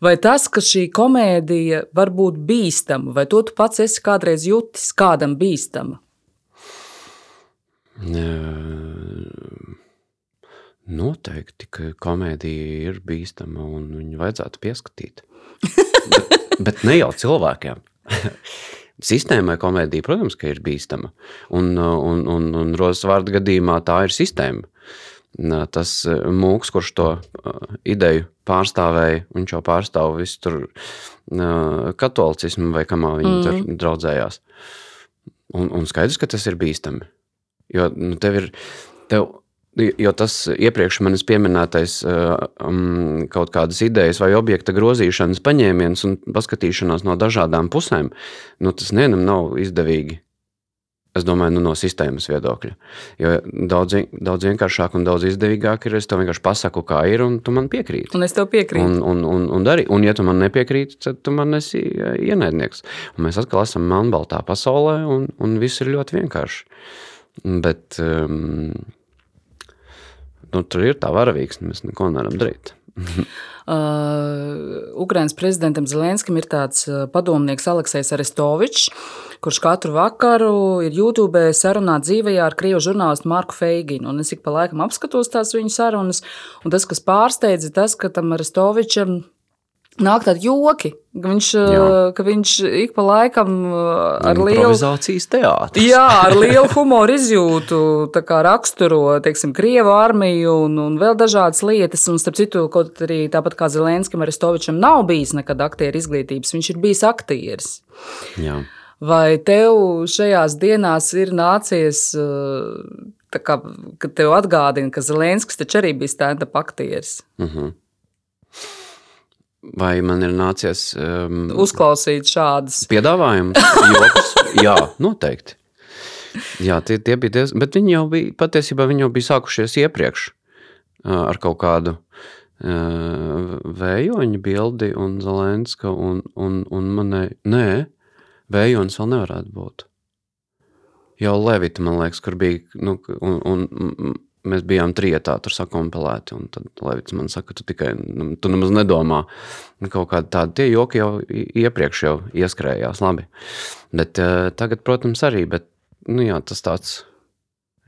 Vai tas, ka šī komēdija var būt bīstama, vai to tu pats esi kādreiz jutis, kādam bīstama? Noteikti, ka komēdija ir bīstama un viņu vajadzētu pieskatīt. bet, bet ne jau cilvēkiem. Sistēmai komēdija, protams, ir bīstama. Un, un, un, un Rozes vārdu gadījumā tā ir sistēma. Nā, Tas eh, mūks, kurš to uh, ideju pārstāvēja, viņš jau pārstāv visu tur uh, katolicismu vai kamā viņi mm. tur draudzējās. Un, un skaidrs, ka tas ir bīstami. Jo nu, tev ir. Tev, Jo tas iepriekš manis pieminētais um, kaut kādas idejas vai objekta grozīšanas paņēmiens un paskatīšanās no dažādām pusēm, nu, tas nevienam nav izdevīgi. Es domāju, nu, no sistēmas viedokļa. Jo daudz, daudz vienkāršāk un daudz izdevīgāk ir, es tev vienkārši pasaku, kā ir, un tu man piekrīti. Un es tev piekrītu. Un, un, un, un, dari, un, ja tu man nepiekrīti, tad tu man esi eh, ienaidnieks. Un mēs atkal esam melnbaltā pasaulē, un, un viss ir ļoti vienkārši. Bet um, nu, tur ir tā varavīksne, mēs neko nevaram darīt. Uh, Ukraiņas prezidentam Zelenskam ir tāds uh, padomnieks Aleksis Arestovičs, kurš katru vakaru ir YouTube sarunā dzīvajā ar krievu žurnālistu Marku Feiginu. Un es ik pa laikam apskatos tās viņa sarunas, un tas, kas pārsteidz, ir tas, ka tam Arestovičam nāk tādi joki, viņš, Jā. ka viņš ik pa laikam ar lielu. Teātris. Jā, ar lielu humoru izjūtu raksturo teiksim, Krievu armiju un, un vēl dažādas lietas. Un, starp citu, kaut arī tāpat kā Zelenskam, Aristovičam nav bijis nekad aktieru izglītības, viņš ir bijis aktieris. Jā. Vai tev šajās dienās ir nācies, uh, tā kā, kad tev atgādina, ka Zelenskis taču arī bija stand-up aktieris? Mhm. Vai man ir nācies um, Uzklausīt šādas. piedāvājumus? Jā, noteikti. Jā, tie, tie bija diezgan, bet viņi jau bija, patiesībā viņi jau bija sākušies iepriekš ā, ar kaut kādu uh, vējoņu bildi un Zelenska un, un, un manai, nē, vējonis vēl nevarētu būt. Jau Levita, man liekas, kur bija, nu, un, un mēs bijām trietā tur sakompelēti, un tad Levits man saka, tu tikai, nu, tu nemaz nedomā, Nu, kaut kādi tādi tie joki jau iepriekš jau ieskrējās labi. Bet uh, tagad, protams, arī, bet, nu jā, tas tāds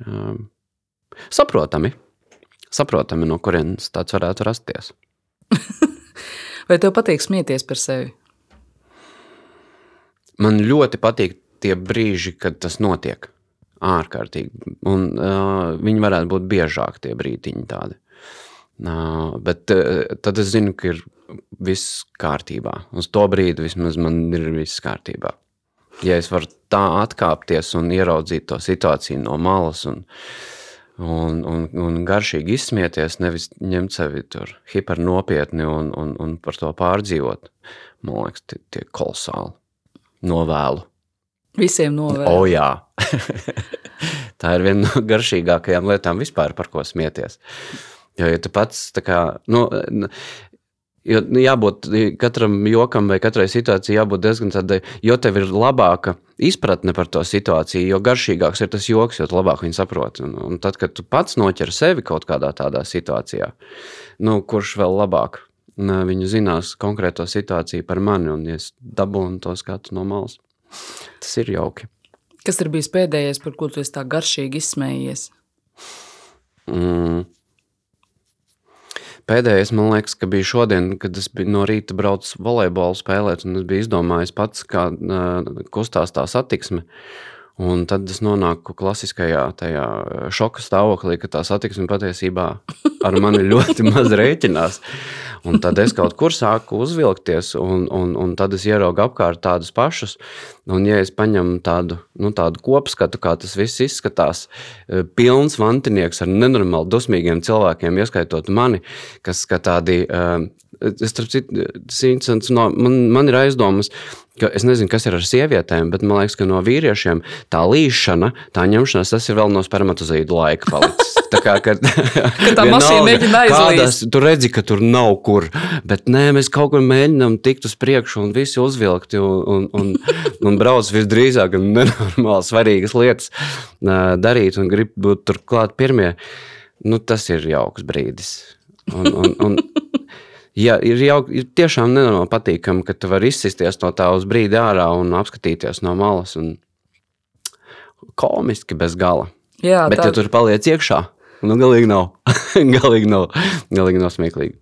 um, saprotami, saprotami, no kurienes tāds varētu rasties. Vai tev patīk smieties par sevi? Man ļoti patīk tie brīži, kad tas notiek. Ārkārtīgi. Un uh, viņi varētu būt biežāk, tie brīdiņi tādi. Uh, bet uh, tad es zinu, ka ir viss kārtībā. Uz to brīdi vismaz man ir viss kārtībā. Ja es varu tā atkāpties un ieraudzīt to situāciju no malas un, un, un, un garšīgi izsmieties, nevis ņemt sevi tur hipernopietni un, un, un par to pārdzīvot, man liekas, tie, tie kolosāli novēlu. Visiem novēl. O, jā. tā ir viena no garšīgākajām lietām vispār, par ko smieties. Jo, ja tu pats tā kā, nu, jo, nu, jābūt katram jokam vai katrai situācijai jābūt diezgan tādai, jo tev ir labāka izpratne par to situāciju, jo garšīgāks ir tas joks, jo labāk viņu saproti. Un, un tad, kad tu pats noķer sevi kaut kādā tādā situācijā, nu, kurš vēl labāk viņu zinās konkrēto situāciju par mani, un es dabūnu to skatu no malas, tas ir jauki. Kas ir bijis pēdējais, par ko tu esi tā garšīgi izsmējies? Mm. Pēdējais, man liekas, ka bija šodien, kad es biju no rīta braucis volejbolu spēlēt, un es biju izdomājis pats, kā uh, kustās tā satiksme. Un tad es nonāku klasiskajā tajā šoka stāvoklī, ka tā satiksme patiesībā ar mani ļoti maz rēķinās. Un tad es kaut kur sāku uzvilkties, un, un, un tad es ieraugu apkārt tādus pašus. Un, ja es paņemu tādu, nu, tādu kopskatu, kā tas viss izskatās, e, pilns vantinieks ar nenormāli dusmīgiem cilvēkiem, ieskaitot mani, kas tādi e, starp citu, no, man, man ir aizdomas, ka es nezinu, kas ir ar sievietēm, bet man liekas, ka no vīriešiem tā līšana, tā ņemšanās, tas ir vēl no spermatozīdu laika palicis. Tā kā kad, ka tā mašīna mēģina aizlīst. Tu redzi, ka tur nav kur, bet nē, mēs kaut kur mēģinām tikt uz priekšu un visi uzvilkti un, un, un, un brauc visdrīzāk nenormāli svarīgas lietas darīt un grib būt turklāt pirmie. Nu, tas ir jauks brīdis. Un, un, un, ja, ir jau ir tiešām nenormāli patīkami, ka tu vari izsisties no tā uz brīdi ārā un apskatīties no malas. Komiski bez gala. Jā, Bet, tā... ja tur paliec iekšā, nu galīgi nav. galīgi nav, galīgi nav smieklīgi.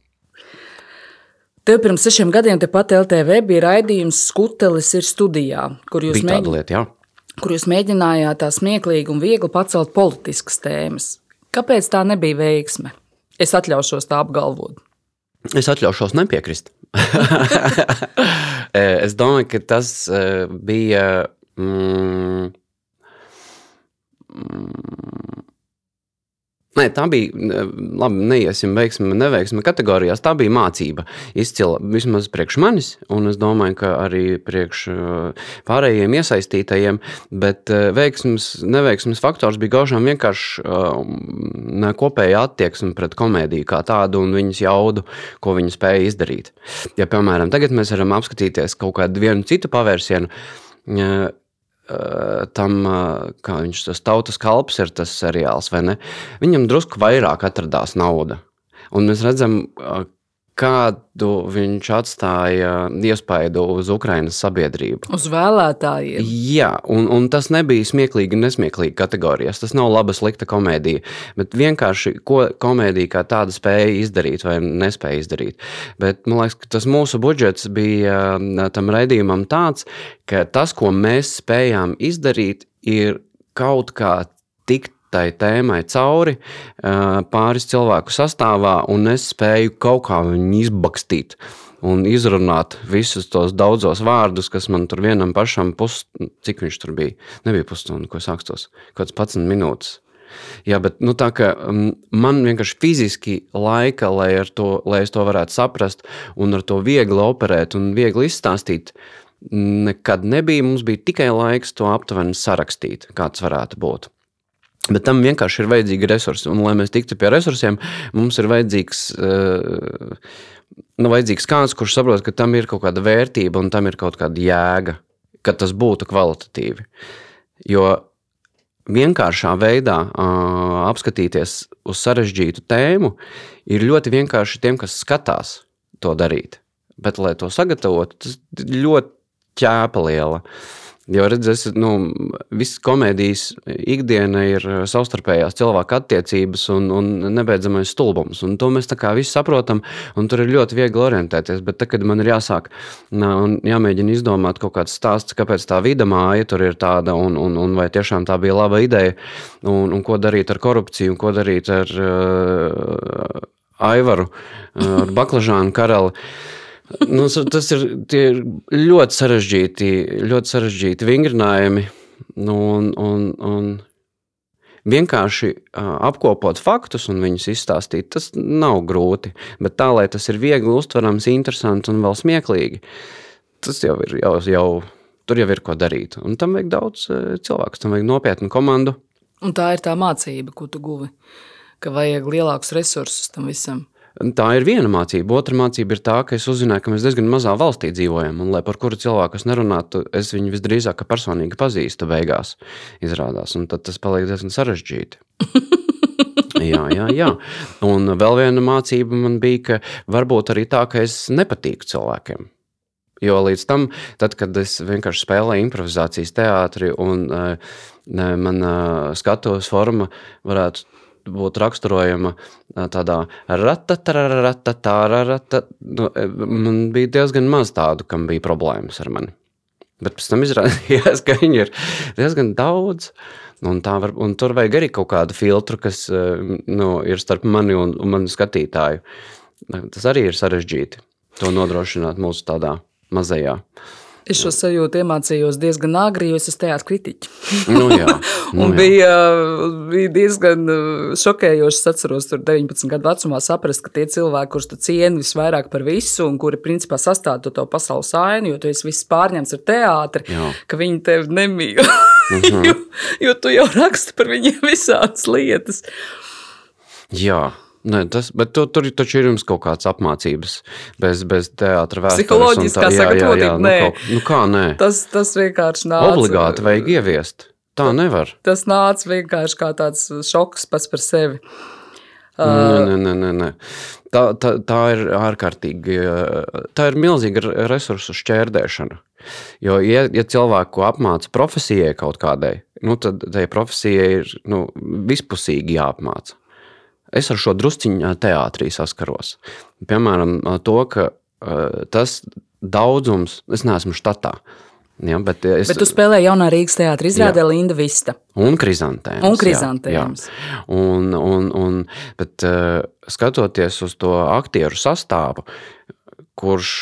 Tev pirms sešiem gadiem tepat LTV bija raidījums Skutelis ir studijā, kur jūs, mēģin... lieta, kur jūs mēģinājāt tā smieklīgi un viegli pacelt politiskas tēmas. Kāpēc tā nebija veiksme? Es atļaušos tā apgalvot. Es atļaušos nepiekrist. es domāju, ka tas eh, bija. Mm, mm, Nē, tā bija labi. Neiesim veiksmi, neveiksmi kategorijās. Tā bija mācība. Izcila vismaz priekš manis, un es domāju, ka arī priekš uh, pārējiem iesaistītajiem. Bet uh, veiksmes, neveiksmes faktors bija gaužām vienkārši uh, kopēja attieksme pret komēdiju kā tādu un viņas jaudu, ko viņi spēja izdarīt. Ja, piemēram, tagad mēs varam apskatīties kaut kādu citu pavērsienu Eh, tam, eh, kā viņš tas tautas kalps ir tas seriāls, vai ne? Viņam drusku vairāk atradās nauda. Un mēs redzam, eh, kādu viņš atstāja iespaidu uz Ukraiņas sabiedrību. Uz vēlētājiem. Jā, un, un tas nebija smieklīgi un nesmieklīgi kategorijas. Tas nav laba, slikta komēdija. Bet vienkārši ko komēdija kā tāda spēja izdarīt vai nespēja izdarīt. Bet man liekas, ka tas mūsu budžets bija tam raidījumam tāds, ka tas, ko mēs spējām izdarīt, ir kaut kā tikt tai tēmai cauri pāris cilvēku sastāvā, un es spēju kaut kā viņu izbakstīt. Un izrunāt visus tos daudzos vārdus, kas man tur vienam pašam, pus, cik viņš tur bija. Nebija pusstundu, ko sākstos, kaut kāds 11 minūtes. Jā, bet nu, tā kā man vienkārši fiziski laika, lai, to, lai es to varētu saprast, un ar to viegli operēt un viegli izstāstīt, nekad nebija. Mums bija tikai laiks to aptuveni sarakstīt, kāds varētu būt. Bet tam vienkārši ir vajadzīgi resursi. Un, lai mēs tiktu pie resursiem, mums ir vajadzīgs, uh, nu, vajadzīgs kāds, kurš saprot, ka tam ir kaut kāda vērtība un tam ir kaut kāda jēga, ka tas būtu kvalitatīvi. Jo vienkāršā veidā apskatīties uz sarežģītu tēmu ir ļoti vienkārši tiem, kas skatās to darīt. Bet, lai to sagatavotu, tas ļoti ķēpa liela. Uh, Jo redzēs, nu, visas komēdijas ikdiena ir savstarpējās cilvēku attiecības un, un nebeidzamais stulbums. Un to mēs tā kā visi saprotam, un tur ir ļoti viegli orientēties. Bet, tad, kad man ir jāsāk un jāmēģina izdomāt kaut kāds stāsts, kāpēc tā vida māja tur ir tāda, un, un, un vai tiešām tā bija laba ideja, un, un ko darīt ar korupciju, un ko darīt ar uh, Aivaru, uh, ar Baklažānu karali. Uh, nu, tas ir, ir ļoti sarežģīti, ļoti sarežģīti vingrinājumi. Nu, un, un, un vienkārši apkopot faktus un viņus izstāstīt, tas nav grūti. Bet tā, lai tas ir viegli uztverams, interesants un vēl smieklīgi, tas jau ir, jau, jau, tur jau ir ko darīt. Un tam vajag daudz cilvēku, tam vajag nopietnu komandu. Un tā ir tā mācība, ko tu guvi, ka vajag lielākus resursus tam visam. Tā ir viena mācība. Otra mācība ir tā, ka es uzzināju, ka mēs diezgan mazā valstī dzīvojam, un lai par kuru cilvēku es nerunātu, es viņu visdrīzāk personīgi pazīstu beigās, izrādās. Un tad tas paliek diezgan sarežģīti. jā, jā, jā. Un vēl viena mācība man bija, ka varbūt arī tā, ka es nepatīku cilvēkiem. Jo līdz tam, tad, kad es vienkārši spēlēju improvizācijas teātri un uh, man uh, skatuves forma varētu būtu raksturojama tādā ratatararatatārarata. Nu, man bija diezgan maz tādu, kam bija problēmas ar mani. Bet pēc tam izrādījās, ka viņi ir diezgan daudz. Un, var, un tur vajag arī kaut kādu filtru, kas nu, ir starp mani un, un manu skatītāju. Tas arī ir sarežģīti to nodrošināt mūsu tādā mazajā Es šo sajūtu iemācījos diezgan agri, jo es esmu teātris kritiķis. Nu, jā, nu, un bija, bija diezgan uh, šokējoši. Es atceros, tur 19 gadu vecumā saprast, ka tie cilvēki, kurus tu cieni visvairāk par visu, un kuri principā sastāv to pasaules ainu, jo tu esi viss pārņemts ar teātri, jā. ka viņi tevi nemīl. Mm -hmm. jo, jo tu jau raksti par viņiem visādas lietas. Jā. Nē, tas, bet tu, tur taču ir jums kaut kāds apmācības bez, bez teātra vēstures. Psiholoģiskā sagatavotība, nu, kaut, nu kā nē? Tas, tas vienkārši nāca. Obligāti vajag ieviest. Tā nevar. Tas nāca vienkārši kā tāds šoks pats par sevi. Nē, nē, nē, nē, nē. Tā, tā, tā ir ārkārtīgi, tā ir milzīga resursu šķērdēšana. Jo, ja, ja cilvēku apmāca profesijai kaut kādai, nu, tad tai profesijai ir nu, vispusīgi jāapmāca. Es ar šo drusciņu teātrī saskaros. Piemēram, to, ka tas daudzums, es neesmu štatā. Ja, bet, es, bet tu spēlēji jaunā Rīgas teātrī, izrādē Linda Vista. Un krizantēms. Un krizantēms. Jā, jā. Un, un, un, bet skatoties uz to aktieru sastāvu, kurš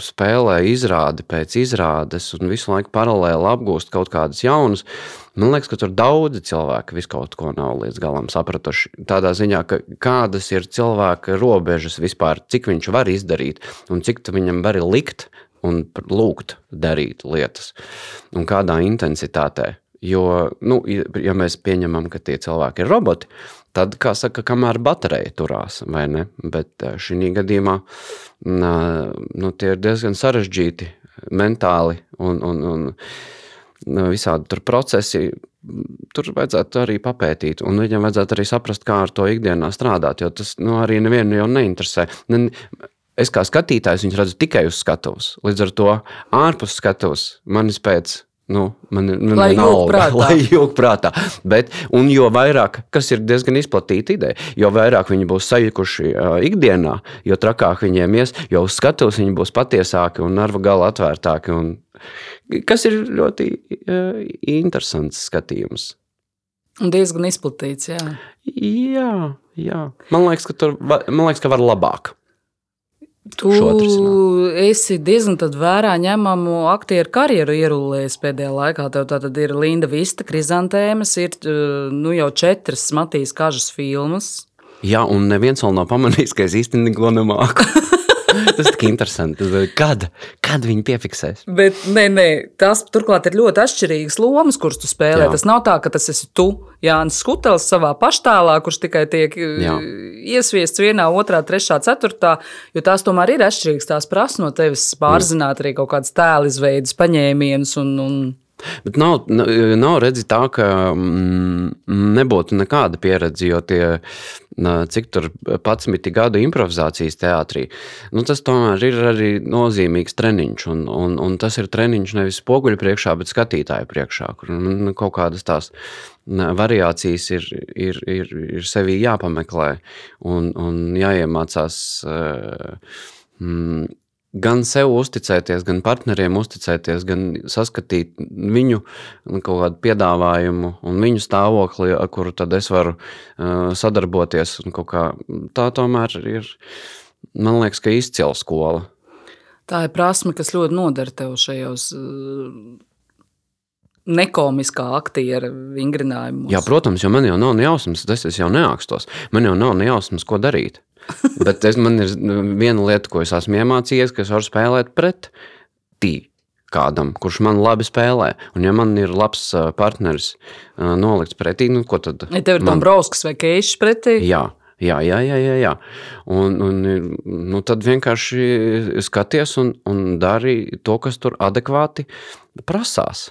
spēlē izrādi pēc izrādes un visu laiku paralēli apgūst kaut kādas jaunas, Man liekas, ka tur daudzi cilvēki visu kaut ko nav līdz galam sapratuši. Tādā ziņā, ka kādas ir cilvēka robežas vispār, cik viņš var izdarīt un cik viņam var likt un lūgt darīt lietas un kādā intensitātē. Jo, nu, ja mēs pieņemam, ka tie cilvēki ir roboti, tad, kā saka, kamēr baterija turās, vai ne? Bet eh, šī gadījumā nu, tie ir diezgan sarežģīti mentāli un, un, un visādi procesi. Tur vajadzētu arī papētīt, un viņam vajadzētu arī saprast, kā ar to ikdienā strādāt. Jo tas nu, arī nevienu jau neinteresē. Ne, es kā skatītājs viņu redzu tikai uz skatuves. Līdz ar to ārpus skatuves manis pēc Nu, man ir lai jūg prātā. Bet, un jo vairāk, kas ir diezgan izplatīta ideja, jo vairāk viņi būs sajukuši uh, ikdienā, jo trakāk viņiem ies, jo uz skatuves viņi būs patiesāki un narva gala atvērtāki. Un, kas ir ļoti uh, interesants skatījums. Un diezgan izplatīts, jā. Jā, jā. Man liekas, ka tur man liekas, ka var labāk. Tu esi diezgan vērā ņemamu aktieru karjeru ierulējis pēdējā laikā. Tev tā tad ir Linda Vista, Krizantēmas, ir nu, jau četras Matīs Kažas filmas. Jā, un neviens vēl nav pamanījis, ka es īstenībā neko nemāku. Tas ir interesanti. Kad, kad viņi piefiksēs? Bet nē, nē, tas turklāt ir ļoti atšķirīgas lomas, kuras tu spēlē. Jā. Tas nav tā, ka tas esi tu, Jānis Skutels, savā paštēlā, kurš tikai tiek Jā. iesviests vienā, otrā, trešā, ceturtā. Jo tās tomēr ir atšķirīgas. Tās prasa no tevis pārzināt arī kaut kādas tēlizveidas, paņēmienus un, un Bet nav, nav redzi tā, ka mm, nebūtu nekāda pieredze, jo tie, cik tur 11 gadu improvizācijas teātrī, nu, tas tomēr ir arī nozīmīgs treniņš. Un, un, un tas ir treniņš nevis spoguļu priekšā, bet skatītāju priekšā, kur nu, kaut kādas tās variācijas ir, ir, ir, ir sevī jāpameklē un, un jāiemācās. Mm, gan sev uzticēties, gan partneriem uzticēties, gan saskatīt viņu kaut kādu piedāvājumu un viņu stāvokli, ar kuru tad es varu uh, sadarboties. Kā, tā tomēr ir, man liekas, ka izcila skola. Tā ir prasme, kas ļoti noder tev šajos uh, nekomiskā aktiera vingrinājumos. Jā, protams, jo man jau nav nejausmas, tas es jau neakstos. Man jau nav nejausmas, ko darīt. Bet es, man ir viena lieta, ko es esmu iemācījies, ka es varu spēlēt pret tī kādam, kurš man labi spēlē. Un, ja man ir labs partneris nolikts pretī, nu, ko tad? Ja tev ir man... Dombrovskis vai Keišs pretī? Jā. Jā, jā, jā, jā, jā. Un, un nu, tad vienkārši skaties un, un dari to, kas tur adekvāti prasās.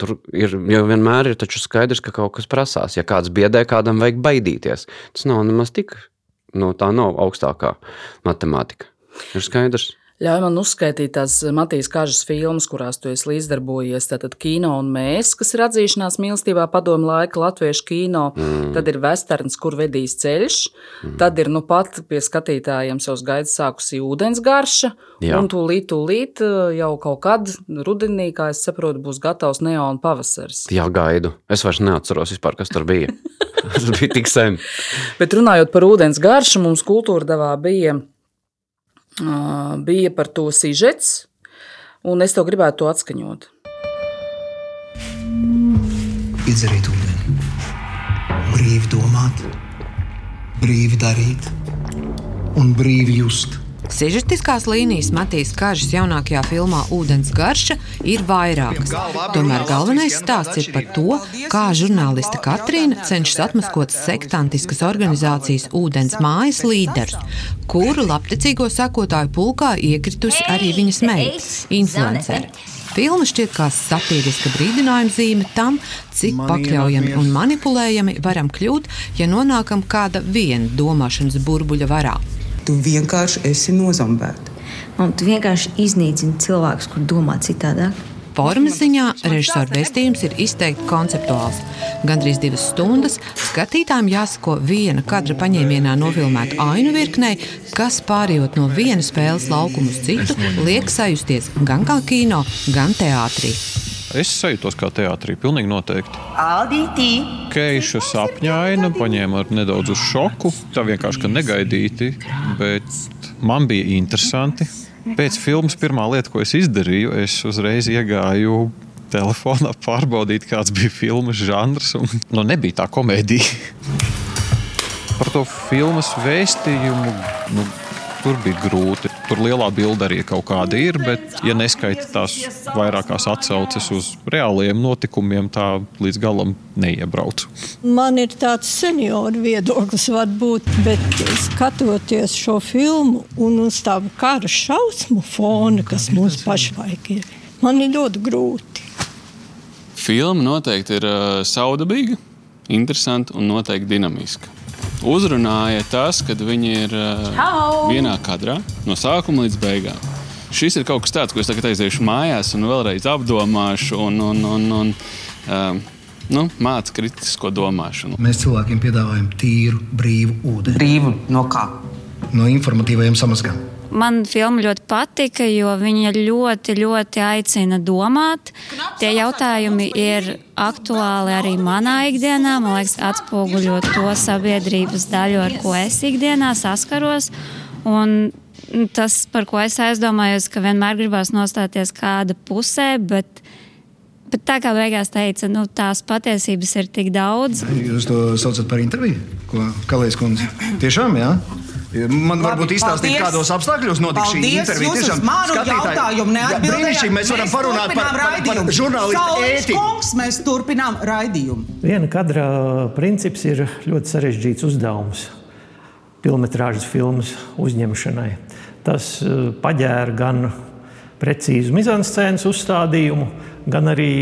Tur ir, jau vienmēr ir skaidrs, ka kaut kas prasās. Ja kāds biedē, kādam vajag baidīties. Tas nav nemaz tik nu, tā nav augstākā matemātika. Ir skaidrs. Ļauj man uzskaitīt tās Matīs Kažas filmas, kurās tu esi līdzdarbojies. Tātad kino un mēs, kas ir atzīšanās mīlestībā padomu laika latviešu kino. Mm. Tad ir westerns, kur vedīs ceļš. Mm. Tad ir nu pat pie skatītājiem savus gaidas sākusi ūdens garša. Jā. Un tūlīt, tūlīt jau kaut kad rudenī, kā es saprotu, būs gatavs neona pavasaris. Jā, gaidu. Es vairs neatceros vispār, kas tur bija. Tas bija tik sen. Bet runājot par ūdens garšu, mums kultūra devā bija bija par to sižets, un es to gribētu to atskaņot. Iedzeriet ūdeni, brīvi domāt, brīvi darīt un brīvi just. Sižetiskās līnijas Matīs Kāžas jaunākajā filmā Ūdens garša ir vairākas. Tomēr galvenais stāsts ir par to, kā žurnāliste Katrīna cenšas atmaskot sektantiskas organizācijas Ūdens mājas līderus, kuru labticīgo sekotāju pulkā iekritusi arī viņas meita, influenceri. Filma šķiet kā satīriska brīdinājuma zīme tam, cik pakļaujami un manipulējami varam kļūt, ja nonākam kāda viena domāšanas burbuļa varā. Tu vienkārši esi nozombēta. Un tu vienkārši iznīcini cilvēkus, kur domā citādāk. Formas ziņā režisora vēstījums ir izteikti konceptuāls. Gandrīz divas stundas skatītājiem jāsako viena kadra paņēmienā nofilmēta ainu virknei, kas pārējot no viena spēles laukuma uz citu, liek sajusties gan kā kino, gan teātrī. Es sajūtos kā teātrī, pilnīgi noteikti. Aldītī! Keiša sapņaina, paņēma ar nedaudz uz šoku. Tā vienkārši negaidīti, bet man bija interesanti. Pēc filmas pirmā lieta, ko es izdarīju, es uzreiz iegāju telefonā pārbaudīt, kāds bija filmas žanrs. Un, nu, nebija tā komēdija. Par to filmas vēstījumu nu, tur bija grūti. Tur lielā bilde arī kaut kāda ir, bet, ja neskaita tās vairākās atsauces uz reāliem notikumiem, tā līdz galam neiebrauc. Man ir tāds senioru viedoklis, varbūt, bet skatoties šo filmu un uz tādu kara šausmu fonu, kas mums pašlaik ir, man ir ļoti grūti. Filma noteikti ir uh, saudabīga, interesanta un noteikti dinamiska uzrunāja tas, ka viņi ir uh, vienā kadrā no sākuma līdz beigām. Šis ir kaut kas tāds, ko es tagad aiziešu mājās un vēlreiz apdomāšu. Un, un, un, un, uh, nu, māca kritisko domāšanu. Mēs cilvēkiem piedāvājam tīru, brīvu ūdeni. Brīvu no kā? No informatīvajiem samazgām. Man filma ļoti patika, jo viņa ļoti, ļoti aicina domāt. Tie jautājumi ir aktuāli arī manā ikdienā. Man liekas, atspoguļot to sabiedrības daļu, ar ko es ikdienā saskaros. Un tas, par ko es aizdomājos, ka vienmēr gribās nostāties kāda pusē, bet Bet tā kā beigās teica, nu, tās patiesības ir tik daudz. Jūs to saucat par interviju, ko Kalijas kundze? Tiešām, jā? Man Labi, varbūt izstāstīt, paldies. kādos apstākļos notika šī intervija. Tiešām jautājumu neatbildējāt. Mēs varam parunāt par, par, par žurnālistu ētiku. Kungs, mēs turpinām raidījumu. Viena kadra princips ir ļoti sarežģīts uzdevums filmetrāžas filmas uzņemšanai. Tas eh, paģēra gan precīzu mizanscēnas uzstādījumu, gan arī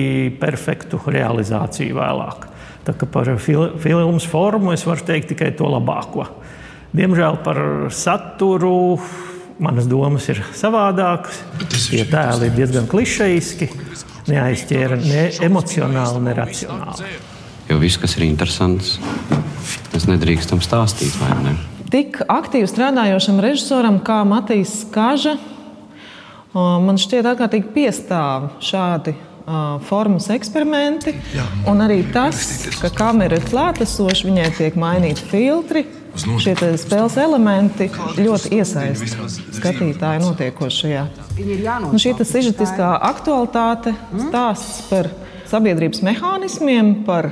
perfektu realizāciju vēlāk. Tā kā par fil filmas formu es varu teikt tikai to labāko. Diemžēl par saturu manas domas ir savādākas. Tie tēli ir diezgan klišejiski, neaizķēra ne emocionāli, ne racionāli. Jo viss, kas ir interesants, mēs nedrīkstam stāstīt, vai ne? Tik aktīvi strādājošam režisoram kā Matīs Kaža, man šķiet ārkārtīgi piestāv šādi formas eksperimenti. Un arī tas, ka kamera ir klātesoša, viņai tiek mainīti filtri, Šie spēles elementi ļoti iesaista skatītāju notiekošajā. Nu, šī sižetiskā aktualitāte stāsts par sabiedrības mehānismiem, par,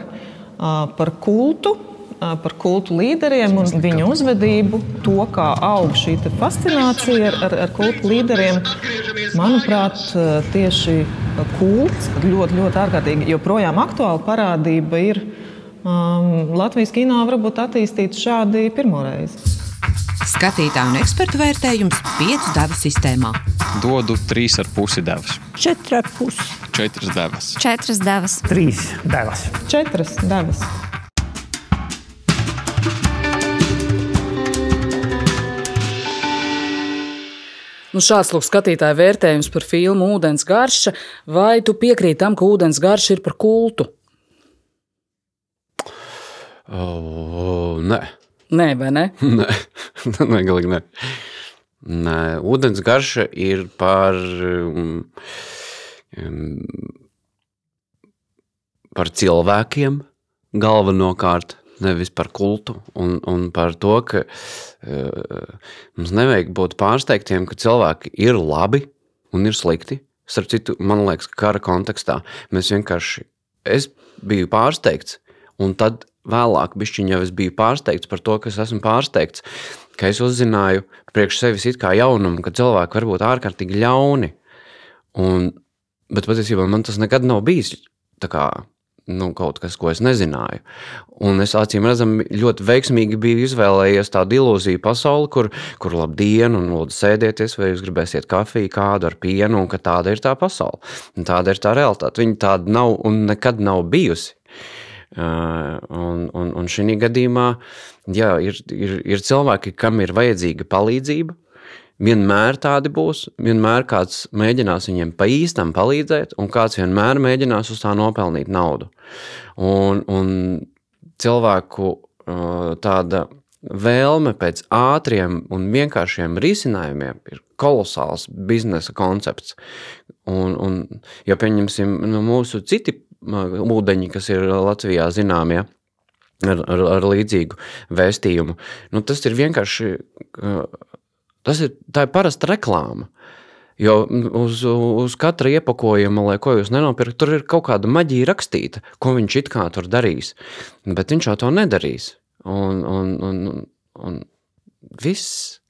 par kultu, par kultu līderiem un viņu uzvedību, to, kā aug šī fascinācija ar, ar, ar kultu līderiem. Manuprāt, tieši kults ļoti, ļoti ārkārtīgi. Joprojām aktuāla parādība ir um, Latvijas kino varbūt attīstīts šādi pirmoreiz. Skatītāju un ekspertu vērtējums piecu devu sistēmā. Dodu trīs ar pusi devas. Četri ar pusi. Četras devas. Četras devas. Trīs devas. Četras devas. Nu, šāds lūk, skatītāja vērtējums par filmu Ūdens garša. Vai tu piekrīti tam, ka ūdens garša ir par kultu? Oh, nē. Nē, vai ne? nē, nē galīgi nē. nē. Ūdens garša ir par, um, par cilvēkiem galvenokārt nevis par kultu un, un par to, ka uh, mums nevajag būt pārsteigtiem, ka cilvēki ir labi un ir slikti. Starp citu, man liekas, ka kara kontekstā mēs vienkārši, es biju pārsteigts, un tad vēlāk jau es biju pārsteigts par to, ka es esmu pārsteigts, ka es uzzināju priekš sevis it kā jaunumu, ka cilvēki var būt ārkārtīgi ļauni. Un, bet patiesībā man tas nekad nav bijis kā nu, kaut kas, ko es nezināju. Un es acīm redzam, ļoti veiksmīgi biju izvēlējies tādu ilūziju pasauli, kur, kur labdien, un lūdzu sēdieties, vai jūs gribēsiet kafiju kādu ar pienu, un ka tāda ir tā pasaule. Un tāda ir tā realitāte. Viņa tāda nav un nekad nav bijusi. Un, un, un šī gadījumā jā, ir, ir, ir cilvēki, kam ir vajadzīga palīdzība, Vienmēr tādi būs, vienmēr kāds mēģinās viņiem pa īstam palīdzēt, un kāds vienmēr mēģinās uz tā nopelnīt naudu. Un, un cilvēku tāda vēlme pēc ātriem un vienkāršiem risinājumiem ir kolosāls biznesa koncepts. Un, un, ja pieņemsim nu, mūsu citi ūdeņi, kas ir Latvijā zināmie, ja, ar, ar, ar līdzīgu vēstījumu, nu, tas ir vienkārši Tas ir, ir parasta reklāma. Jo uz, uz katra iepakojuma, lai ko jūs nenopirkat, tur ir kaut kāda maģija rakstīta, ko viņš it kā tur darīs. Bet viņš jau to nedarīs. Un, un, un, un viss.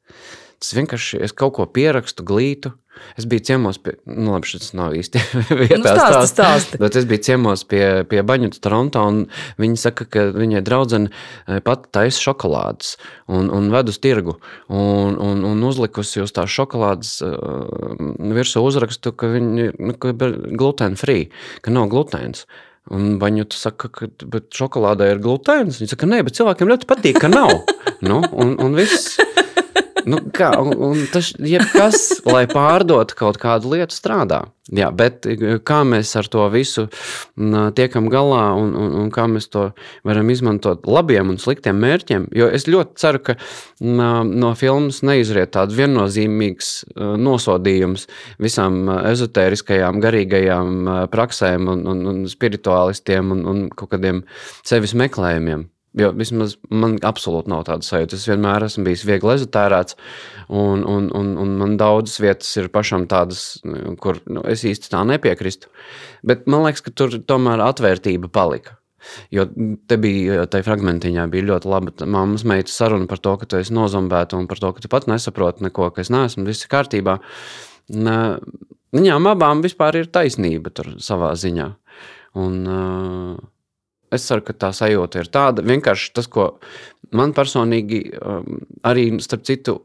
Tas vienkārši es kaut ko pierakstu, glītu, Es biju ciemos pie, nu, labi, šis nav īsti vietā nu, stāsti, stāsti. Bet es biju ciemos pie, pie Baņuta Toronto, un viņi saka, ka viņai draudzene eh, pat taisa šokolādes un, un ved uz tirgu, un, un, un uzlikusi uz tās šokolādes uh, virsū uzrakstu, ka viņi nu, ir gluten free, ka nav glutēns. Un Baņuta saka, ka šokolādē ir glutēns. Viņa saka, nē, bet cilvēkiem ļoti patīk, ka nav. nu, un, un viss. Nu, kā, un, un tas jebkas, lai pārdotu kaut kādu lietu, strādā. Jā, bet kā mēs ar to visu tiekam galā un, un, un kā mēs to varam izmantot labiem un sliktiem mērķiem? Jo es ļoti ceru, ka no filmas neizriet tāds viennozīmīgs nosodījums visām ezotēriskajām, garīgajām praksēm un, un, un spirituālistiem un, un kaut kādiem sevis meklējumiem. Jo vismaz man absolūti nav tāda sajūta. Es vienmēr esmu bijis viegli ezotērēts, un, un, un, un man daudzas vietas ir pašam tādas, kur nu, es īsti tā nepiekrītu. Bet man liekas, ka tur tomēr atvērtība palika. Jo te bija tajā fragmentiņā bija ļoti laba mammas meitas saruna par to, ka tu esi nozombēta un par to, ka tu pat nesaproti neko, ka es neesmu, viss ir kārtībā. Viņām abām vispār ir taisnība savā ziņā. Un, uh, Es ceru, ka tā sajūta ir tāda. Vienkārši tas, ko man personīgi, um, arī starp citu,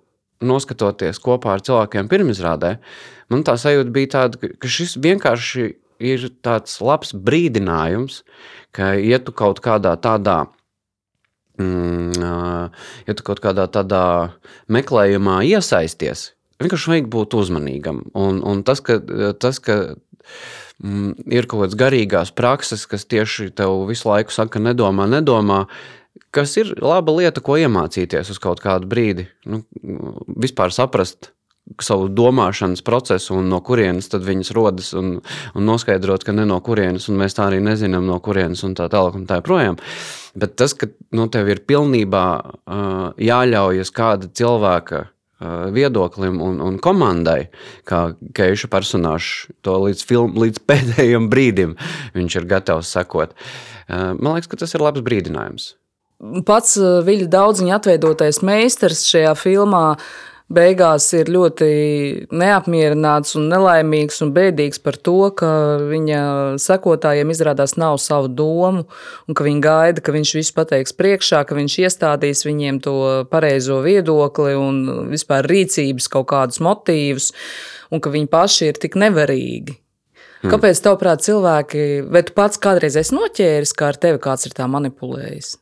noskatoties kopā ar cilvēkiem pirmizrādē, man tā sajūta bija tāda, ka šis vienkārši ir tāds labs brīdinājums, ka, ja tu kaut kādā tādā, mm, ja tu kaut kādā tādā meklējumā iesaisties, vienkārši vajag būt uzmanīgam. Un, un tas, ka, tas, ka mm, ir kaut kādas garīgās prakses, kas tieši tev visu laiku saka, nedomā, nedomā. Kas ir laba lieta, ko iemācīties uz kaut kādu brīdi. Nu, vispār saprast savu domāšanas procesu un no kurienes viņas rodas, un, un noskaidrot, ka ne no kurienes, un mēs tā arī nezinām, no kurienes, un tā tālāk, un tā joprojām. Bet tas, ka nu, tev ir pilnībā uh, jāļaujas kāda cilvēka viedoklim un, un komandai, kā Keiša personāžs to līdz, film, līdz pēdējiem brīdim viņš ir gatavs sekot. Man liekas, ka tas ir labs brīdinājums. Pats Viļņa daudziņa atveidotais meistars šajā filmā beigās ir ļoti neapmierināts un nelaimīgs un bēdīgs par to, ka viņa sekotājiem izrādās nav savu domu, un ka viņi gaida, ka viņš visu pateiks priekšā, ka viņš iestādīs viņiem to pareizo viedokli un vispār rīcības kaut kādus motīvus, un ka viņi paši ir tik nevarīgi. Hmm. Kāpēc, tavuprāt, cilvēki, vai tu pats kādreiz esi noķēris, kā ar tevi kāds ir tā manipulējis?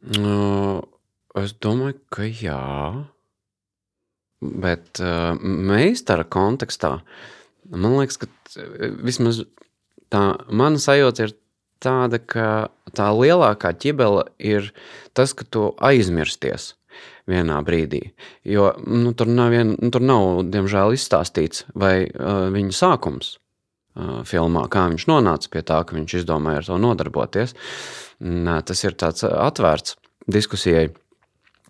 Uh, Es domāju, ka jā. bet uh, meistara kontekstā man liekas, ka vismaz tā mana sajūta ir tāda, ka tā lielākā ķibele ir tas, ka tu aizmirsties vienā brīdī. Jo nu, tur, nav vien, nu, tur nav, diemžēl, izstāstīts, vai uh, viņa sākums uh, filmā, kā viņš nonāca pie tā, ka viņš izdomāja ar to nodarboties. Nā, tas ir tāds atvērts diskusijai.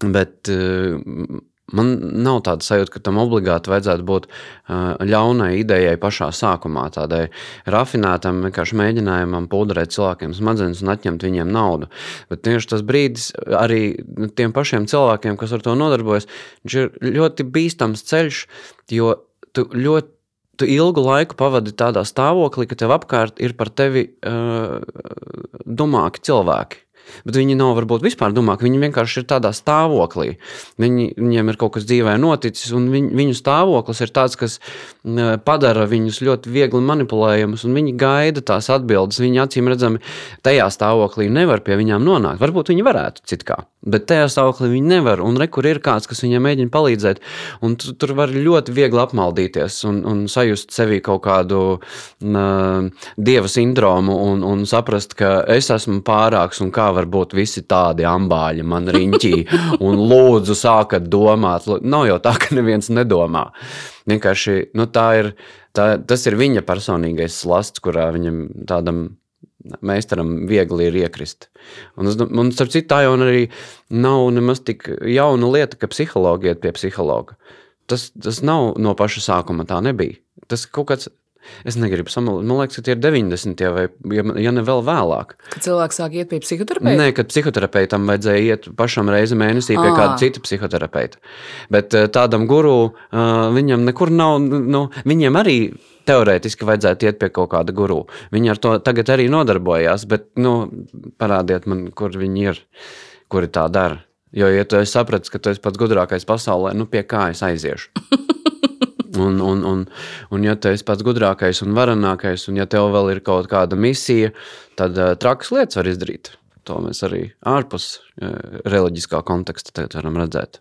Bet uh, Man nav tāda sajūta, ka tam obligāti vajadzētu būt ļaunai idejai pašā sākumā, tādai rafinētam, vienkārši mēģinājumam pūderēt cilvēkiem smadzenes un atņemt viņiem naudu. Bet tieši tas brīdis arī nu, tiem pašiem cilvēkiem, kas ar to nodarbojas, ir ļoti bīstams ceļš, jo tu ļoti tu ilgu laiku pavadi tādā stāvoklī, ka tev apkārt ir par tevi uh, domāti cilvēki. Bet viņi nav varbūt vispār domāti. Viņi vienkārši ir tādā stāvoklī. Viņi, viņiem ir kaut kas dzīvē noticis, un viņ, viņu stāvoklis ir tāds, kas padara viņus ļoti viegli manipulējamus, un viņi gaida tās atbildes. Viņi acīm redzami tajā stāvoklī nevar pie viņām nonākt. Varbūt viņi varētu citkā. Bet tajā stāvoklī viņi nevar, un rekur ir kāds, kas viņiem mēģina palīdzēt. Tu, tur var ļoti viegli apmaldīties un, un sajust sevi kaut kādu uh, dieva sindromu un, un saprast, ka es esmu pārāks un kā var būt visi tādi ambāļi man riņķī. Un lūdzu, sākat domāt. Nav jau tā, ka neviens nedomā. Vienkārši nu, tā ir, tā, tas ir viņa personīgais slasts, kurā viņam tādam meistaram viegli ir iekrist. Un, un starp citu, tā jau arī nav nemaz tik jauna lieta, ka psihologi iet pie psihologa. Tas, tas nav no paša sākuma, tā nebija. Tas kaut kāds. Es negribu samalot. Man liekas, ka tie ir 90. vai ja, ne vēl vēlāk. Kad cilvēks sāk iet pie psihoterapeita? Nē, kad psihoterapeitam vajadzēja iet pašam reizi mēnesī pie à. kāda cita psihoterapeita. Bet eh, tādam guru uh, viņam nekur nav. Nu, viņiem arī teorētiski vajadzētu iet pie kaut kāda guru. Viņi ar to tagad arī nodarbojās, bet nu, parādiet man, kur viņi ir, kuri tā dara. Jo, ja tu saprati, ka tu esi pats gudrākais pasaulē, nu pie kā es aiziešu? Un, un, un, un ja tu esi pats gudrākais un varenākais, un ja tev vēl ir kaut kāda misija, tad uh, trakas lietas var izdarīt. To mēs arī ārpus uh, reliģiskā konteksta varam redzēt.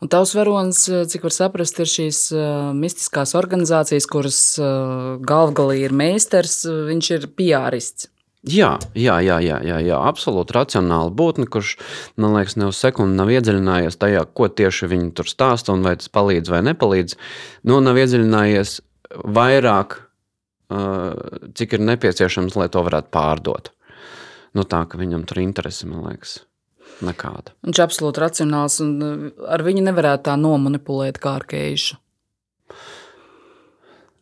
Un tavs varonis, eh, cik var saprast, ir šīs uh, mistiskās organizācijas, kuras uh, galvgalī ir meistars, viņš ir piārists. Jā, jā, jā, jā, jā, jā, absolūti racionāli būtne, kurš, man liekas, ne uz sekundi nav iedziļinājies tajā, ko tieši viņi tur stāsta un vai tas palīdz vai nepalīdz. Nu, nav iedziļinājies vairāk, cik ir nepieciešams, lai to varētu pārdot. Nu, tā, ka viņam tur interesi, man liekas. Nekāda. Viņš ir absolūti racionāls, un ar viņu nevarētu tā nomanipulēt kā ar keišu.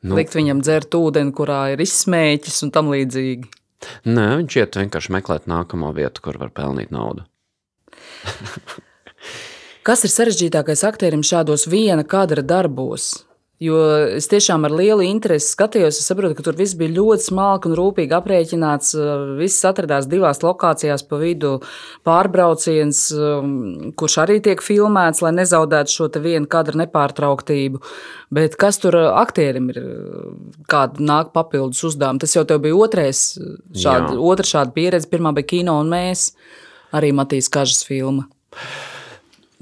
Nu, Likt viņam dzert ūdeni, kurā ir izsmēķis un tam līdzīgi. Nē, viņš iet vienkārši meklēt nākamo vietu, kur var pelnīt naudu. Kas ir sarežģītākais aktierim šādos viena kadra darbos? Jo es tiešām ar lielu interesi skatījos, es saprotu, ka tur viss bija ļoti smalki un rūpīgi aprēķināts. Viss atradās divās lokācijās pa vidu pārbrauciens, um, kurš arī tiek filmēts, lai nezaudētu šo vienu kadru nepārtrauktību. Bet kas tur aktierim ir, kāda nāk papildus uzdevuma? Tas jau tev bija otrais, šāda, otra šāda pieredze. Pirmā bija kino un mēs, arī Matīs Kažas filma.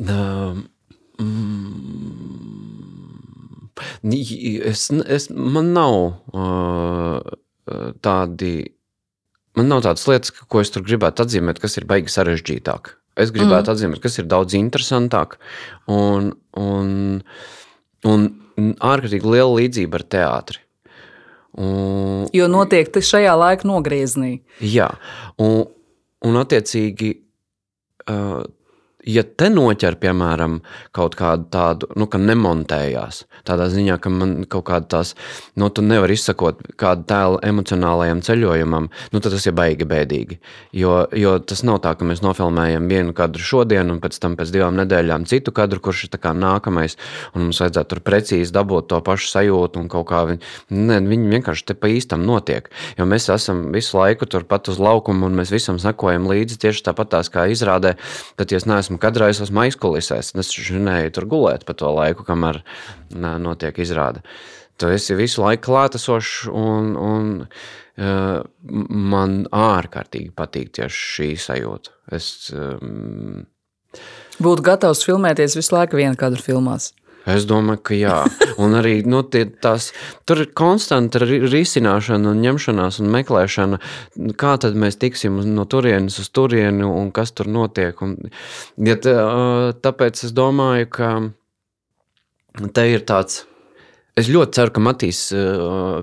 Um, mm, Es, es, man nav uh, tādi. Man nav tādas lietas, ko es tur gribētu atzīmēt, kas ir baigi sarežģītāk. Es gribētu mm. atzīmēt, kas ir daudz interesantāk un, un, un ārkārtīgi liela līdzība ar teātri. Un, jo notiek tas šajā laika nogriezienī. Jā, un, un attiecīgi uh, ja te noķer, piemēram, kaut kādu tādu, nu, ka nemontējās, tādā ziņā, ka man kaut kāda tās, nu, tu nevari izsakot kādu tēlu emocionālajam ceļojumam, nu, tad tas ir baigi bēdīgi. Jo, jo tas nav tā, ka mēs nofilmējam vienu kadru šodien, un pēc tam pēc divām nedēļām citu kadru, kurš ir kā nākamais, un mums vajadzētu tur precīzi dabūt to pašu sajūtu un kaut kā viņi, ne, viņi vienkārši te pa īstam notiek. Jo mēs esam visu laiku turpat uz laukumu, un mēs visam sekojam līdzi tieši tāpat tās kā izrādē, bet ja es neesmu esmu kadrā, es esmu aizkulisēs. Es žinēju tur gulēt pa to laiku, kamēr notiek izrāde. Tu esi visu laiku klātesošs, un, un uh, man ārkārtīgi patīk tieši šī sajūta. Es um, būtu gatavs filmēties visu laiku vienu kadru filmās. Es domāju, ka jā. Un arī nu, tie, tās, tur ir konstanta risināšana, un ņemšanās un meklēšana, kā tad mēs tiksim no turienes uz turieni un kas tur notiek. Un, ja tā, tāpēc es domāju, ka te ir tāds. Es ļoti ceru, ka Matīs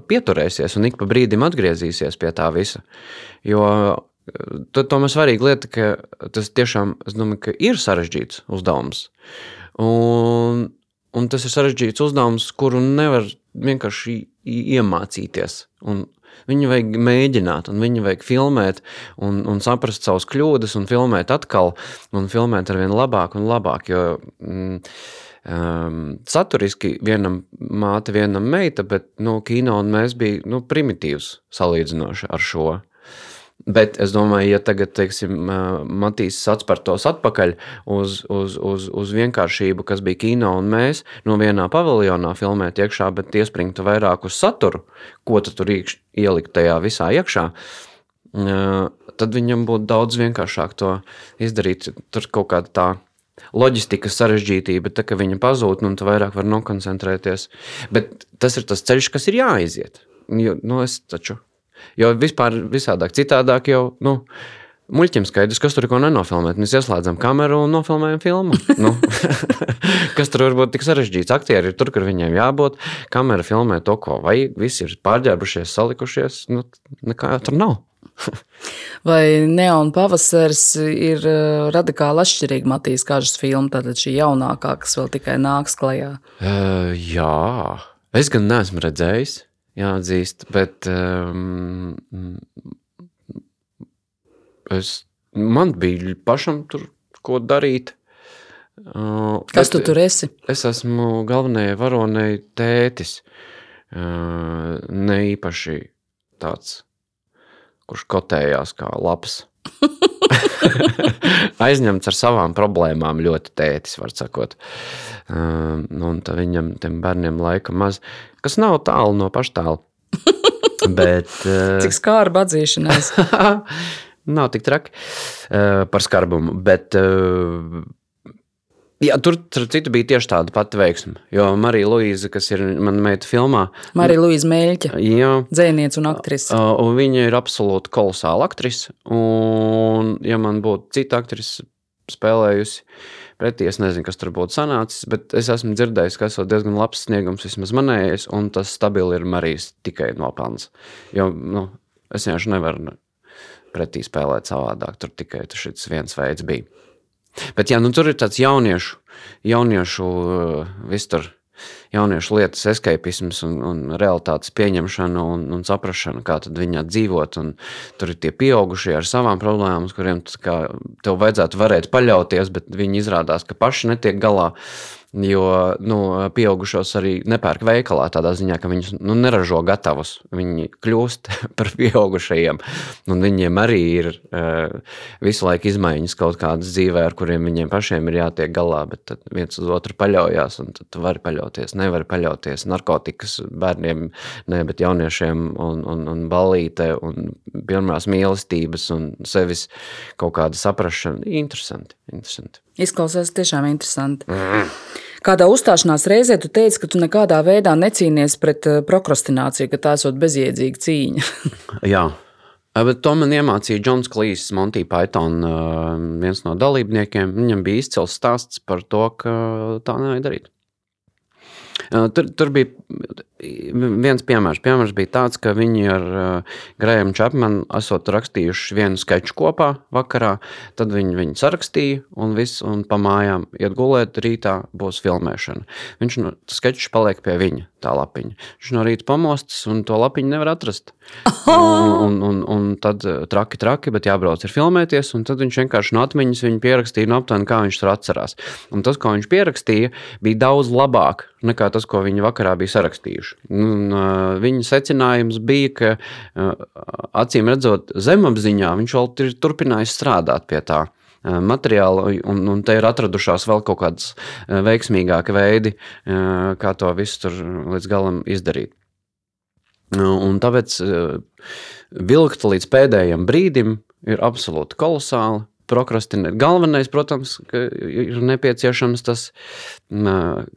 pieturēsies un ik pa brīdim atgriezīsies pie tā visa. Jo to, tomēr svarīga lieta, ka tas tiešām domāju, ir sarežģīts uzdevums. Un Un tas ir sarežģīts uzdevums, kuru nevar vienkārši iemācīties. Un viņu vajag mēģināt, un viņu vajag filmēt, un, un saprast savas kļūdas, un filmēt atkal, un filmēt ar vien labāk un labāk. Jo, mm, um, saturiski vienam māte, vienam meita, bet nu, kino un mēs bijām nu, primitīvs salīdzinoši ar šo. Bet es domāju, ja tagad teiksim, Matīs atspērtos atpakaļ uz, uz, uz, uz vienkāršību, kas bija kino un mēs no vienā paviljonā filmēt iekšā, bet iespringtu vairāk uz saturu, ko tu tur iekš, ielikt tajā visā iekšā, tad viņam būtu daudz vienkāršāk to izdarīt. Tur kaut kāda tā loģistikas sarežģītība, tā, ka viņa pazūd, un tu vairāk vari nokoncentrēties. Bet tas ir tas ceļš, kas ir jāiziet. Jo, nu, es taču Jo vispār visādāk, citādāk jau. Nu, Muļķim skaidrs, kas tur ko nenofilmēt. Mēs ieslēdzam kameru un nofilmējam filmu. nu, kas tur var būt tik sarežģīts? Aktieri ir tur, kur viņiem jābūt. Kamera filmē to, ko vajag. Visi ir pārģērbušies, salikušies. Nu, nekā tur nav. Vai Neona pavasaris ir uh, radikāli atšķirīga Matīs Kažas filma, tātad šī jaunākā, kas vēl tikai nāks klajā? Uh, jā, es gan neesmu redzējis jāatzīst. Bet um, es, man bija pašam tur ko darīt. Uh, Kas tu tur esi? Es esmu galvenajai varonei tētis. Uh, ne īpaši tāds, kurš kotējās kā labs. Aizņemts ar savām problēmām, ļoti tētis, var sakot. Uh, un viņam, tiem bērniem, laika maz kas nav tālu no paštāla. Bet, Cik skarba atzīšanās? nav tik traki uh, par skarbumu. Bet, uh, Jā, tur, tur citu bija tieši tāda pati veiksme. Jo Marija Luīza, kas ir mana meita filmā, Marija Luīza Meļķa, dzēniece un aktrise. Viņa ir absolūti kolosāla aktrise. Un, ja man būtu cita aktrise spēlējusi, pretī. Es nezinu, kas tur būtu sanācis, bet es esmu dzirdējis, ka esot diezgan labs sniegums vismaz manējais, un tas stabili ir Marijas tikai nopelns. Jo nu, es vienkārši nevaru pretī spēlēt savādāk. Tur tikai šis viens veids bija. Bet jā, nu, tur ir tāds jauniešu, jauniešu uh, visur jauniešu lietas, escapisms un, un realitātes pieņemšana un, un saprāšana, kā viņā dzīvot. Un tur ir tie pieaugušie ar savām problēmām, uz kuriem tev vajadzētu varēt paļauties, bet viņi izrādās, ka paši netiek galā. Jo nu, pieaugušos arī nepērk veikalā, tādā ziņā, ka viņus nu, neražo gatavus. Viņi kļūst par pieaugušajiem. Viņiem arī ir uh, visu laiku izmaiņas kaut kādas dzīvē, ar kuriem viņiem pašiem ir jātiek galā. Bet viens uz otru paļaujas, un tu vari paļauties. Nevari paļauties narkotikas bērniem, ne, bet jauniešiem, un, un, un balīte, un pirmās mīlestības, un sevis kaut kāda saprašana. Interesanti. interesanti. Izklausās tiešām interesanti. Mm. Kādā uzstāšanās reizē tu teici, ka tu nekādā veidā necīnies pret eh, prokrastināciju, ka tā esot bezjēdzīga cīņa. Jā. Bet to man iemācīja Džons Klīs, Monty Python, viens no dalībniekiem. Viņam bija izcils stāsts par to, ka tā nevajag darīt. Tur, tur bija viens piemērs. Piemērs bija tāds, ka viņi ar uh, Grēmu Čapmanu esot rakstījuši vienu sketču kopā vakarā. Tad viņi viņu sarakstīja un viss, un pa mājām iet gulēt, rītā būs filmēšana. Viņš no sketčs paliek pie viņa, tā lapiņa. Viņš no rīta pamostas un to lapiņu nevar atrast. Un, un, un, un tad traki, traki, bet jābrauc ir filmēties, un tad viņš vienkārši no atmiņas viņu pierakstīja no aptuveni, kā viņš tur atcerās. Un tas, ko viņš pierakstīja, bija daudz labāk nekā tas, ko viņi vakarā bija sarakstījuši. Un, uh, viņa secinājums bija, ka uh, acīm redzot, zemapziņā viņš vēl ir turpinājis strādāt pie tā uh, materiāla, un, un te ir atradušās vēl kaut kādas uh, veiksmīgāki veidi, uh, kā to visu tur līdz galam izdarīt. Un tāpēc vilkt līdz pēdējiem brīdim ir absolūti kolosāli. Prokrastinēt. Galvenais, protams, ir nepieciešams tas,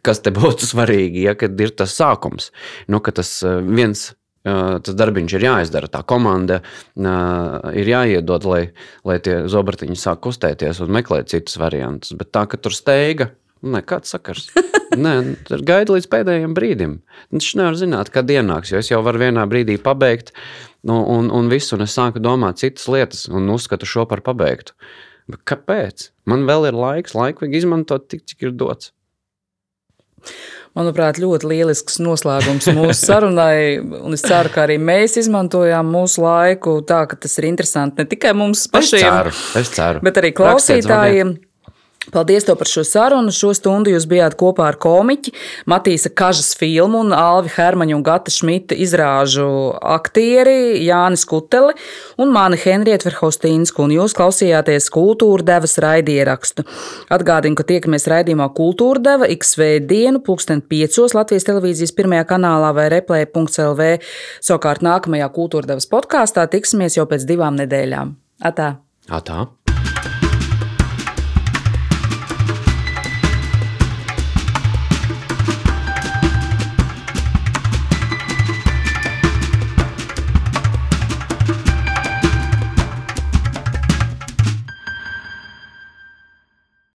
kas te būtu svarīgi, ja kad ir tas sākums. Nu, ka tas viens tas darbiņš ir jāizdara, tā komanda ir jāiedod, lai, lai tie zobratiņi sāk kustēties un meklēt citus variantus. Bet tā, ka tur steiga, nekāds sakars. Nē, gaida līdz pēdējiem brīdim. Viņš nevar zināt, kad ienāks, jo es jau varu vienā brīdī pabeigt, nu, un, un visu, un es sāku domāt citas lietas, un uzskatu šo par pabeigtu. Bet kāpēc? Man vēl ir laiks, laiku vajag izmantot tik, cik ir dots. Manuprāt, ļoti lielisks noslēgums mūsu sarunai. Es ceru, ka arī mēs izmantojām mūsu laiku tā, ka tas ir interesanti ne tikai mums pašiem, es ceru, es ceru. bet arī klausītājiem. Rakstiet, Paldies par šo sarunu. Šo stundu jūs bijāt kopā ar komiķi, Matīsa Kažas filmu un Alvi Hermaņu un Gata Šmita izrāžu aktieri Jānis Kuteli un mani Henrieta Verhostīnsku, un jūs klausījāties kultūra devas raidierakstu. Atgādinu, ka tiekamies raidījumā Kultūra deva XV dienu, pulksten piecos Latvijas televīzijas pirmajā kanālā vai replē.lv. Savukārt nākamajā kultūra devas podkāstā tiksimies jau pēc divām nedēļām. Atā! Atā.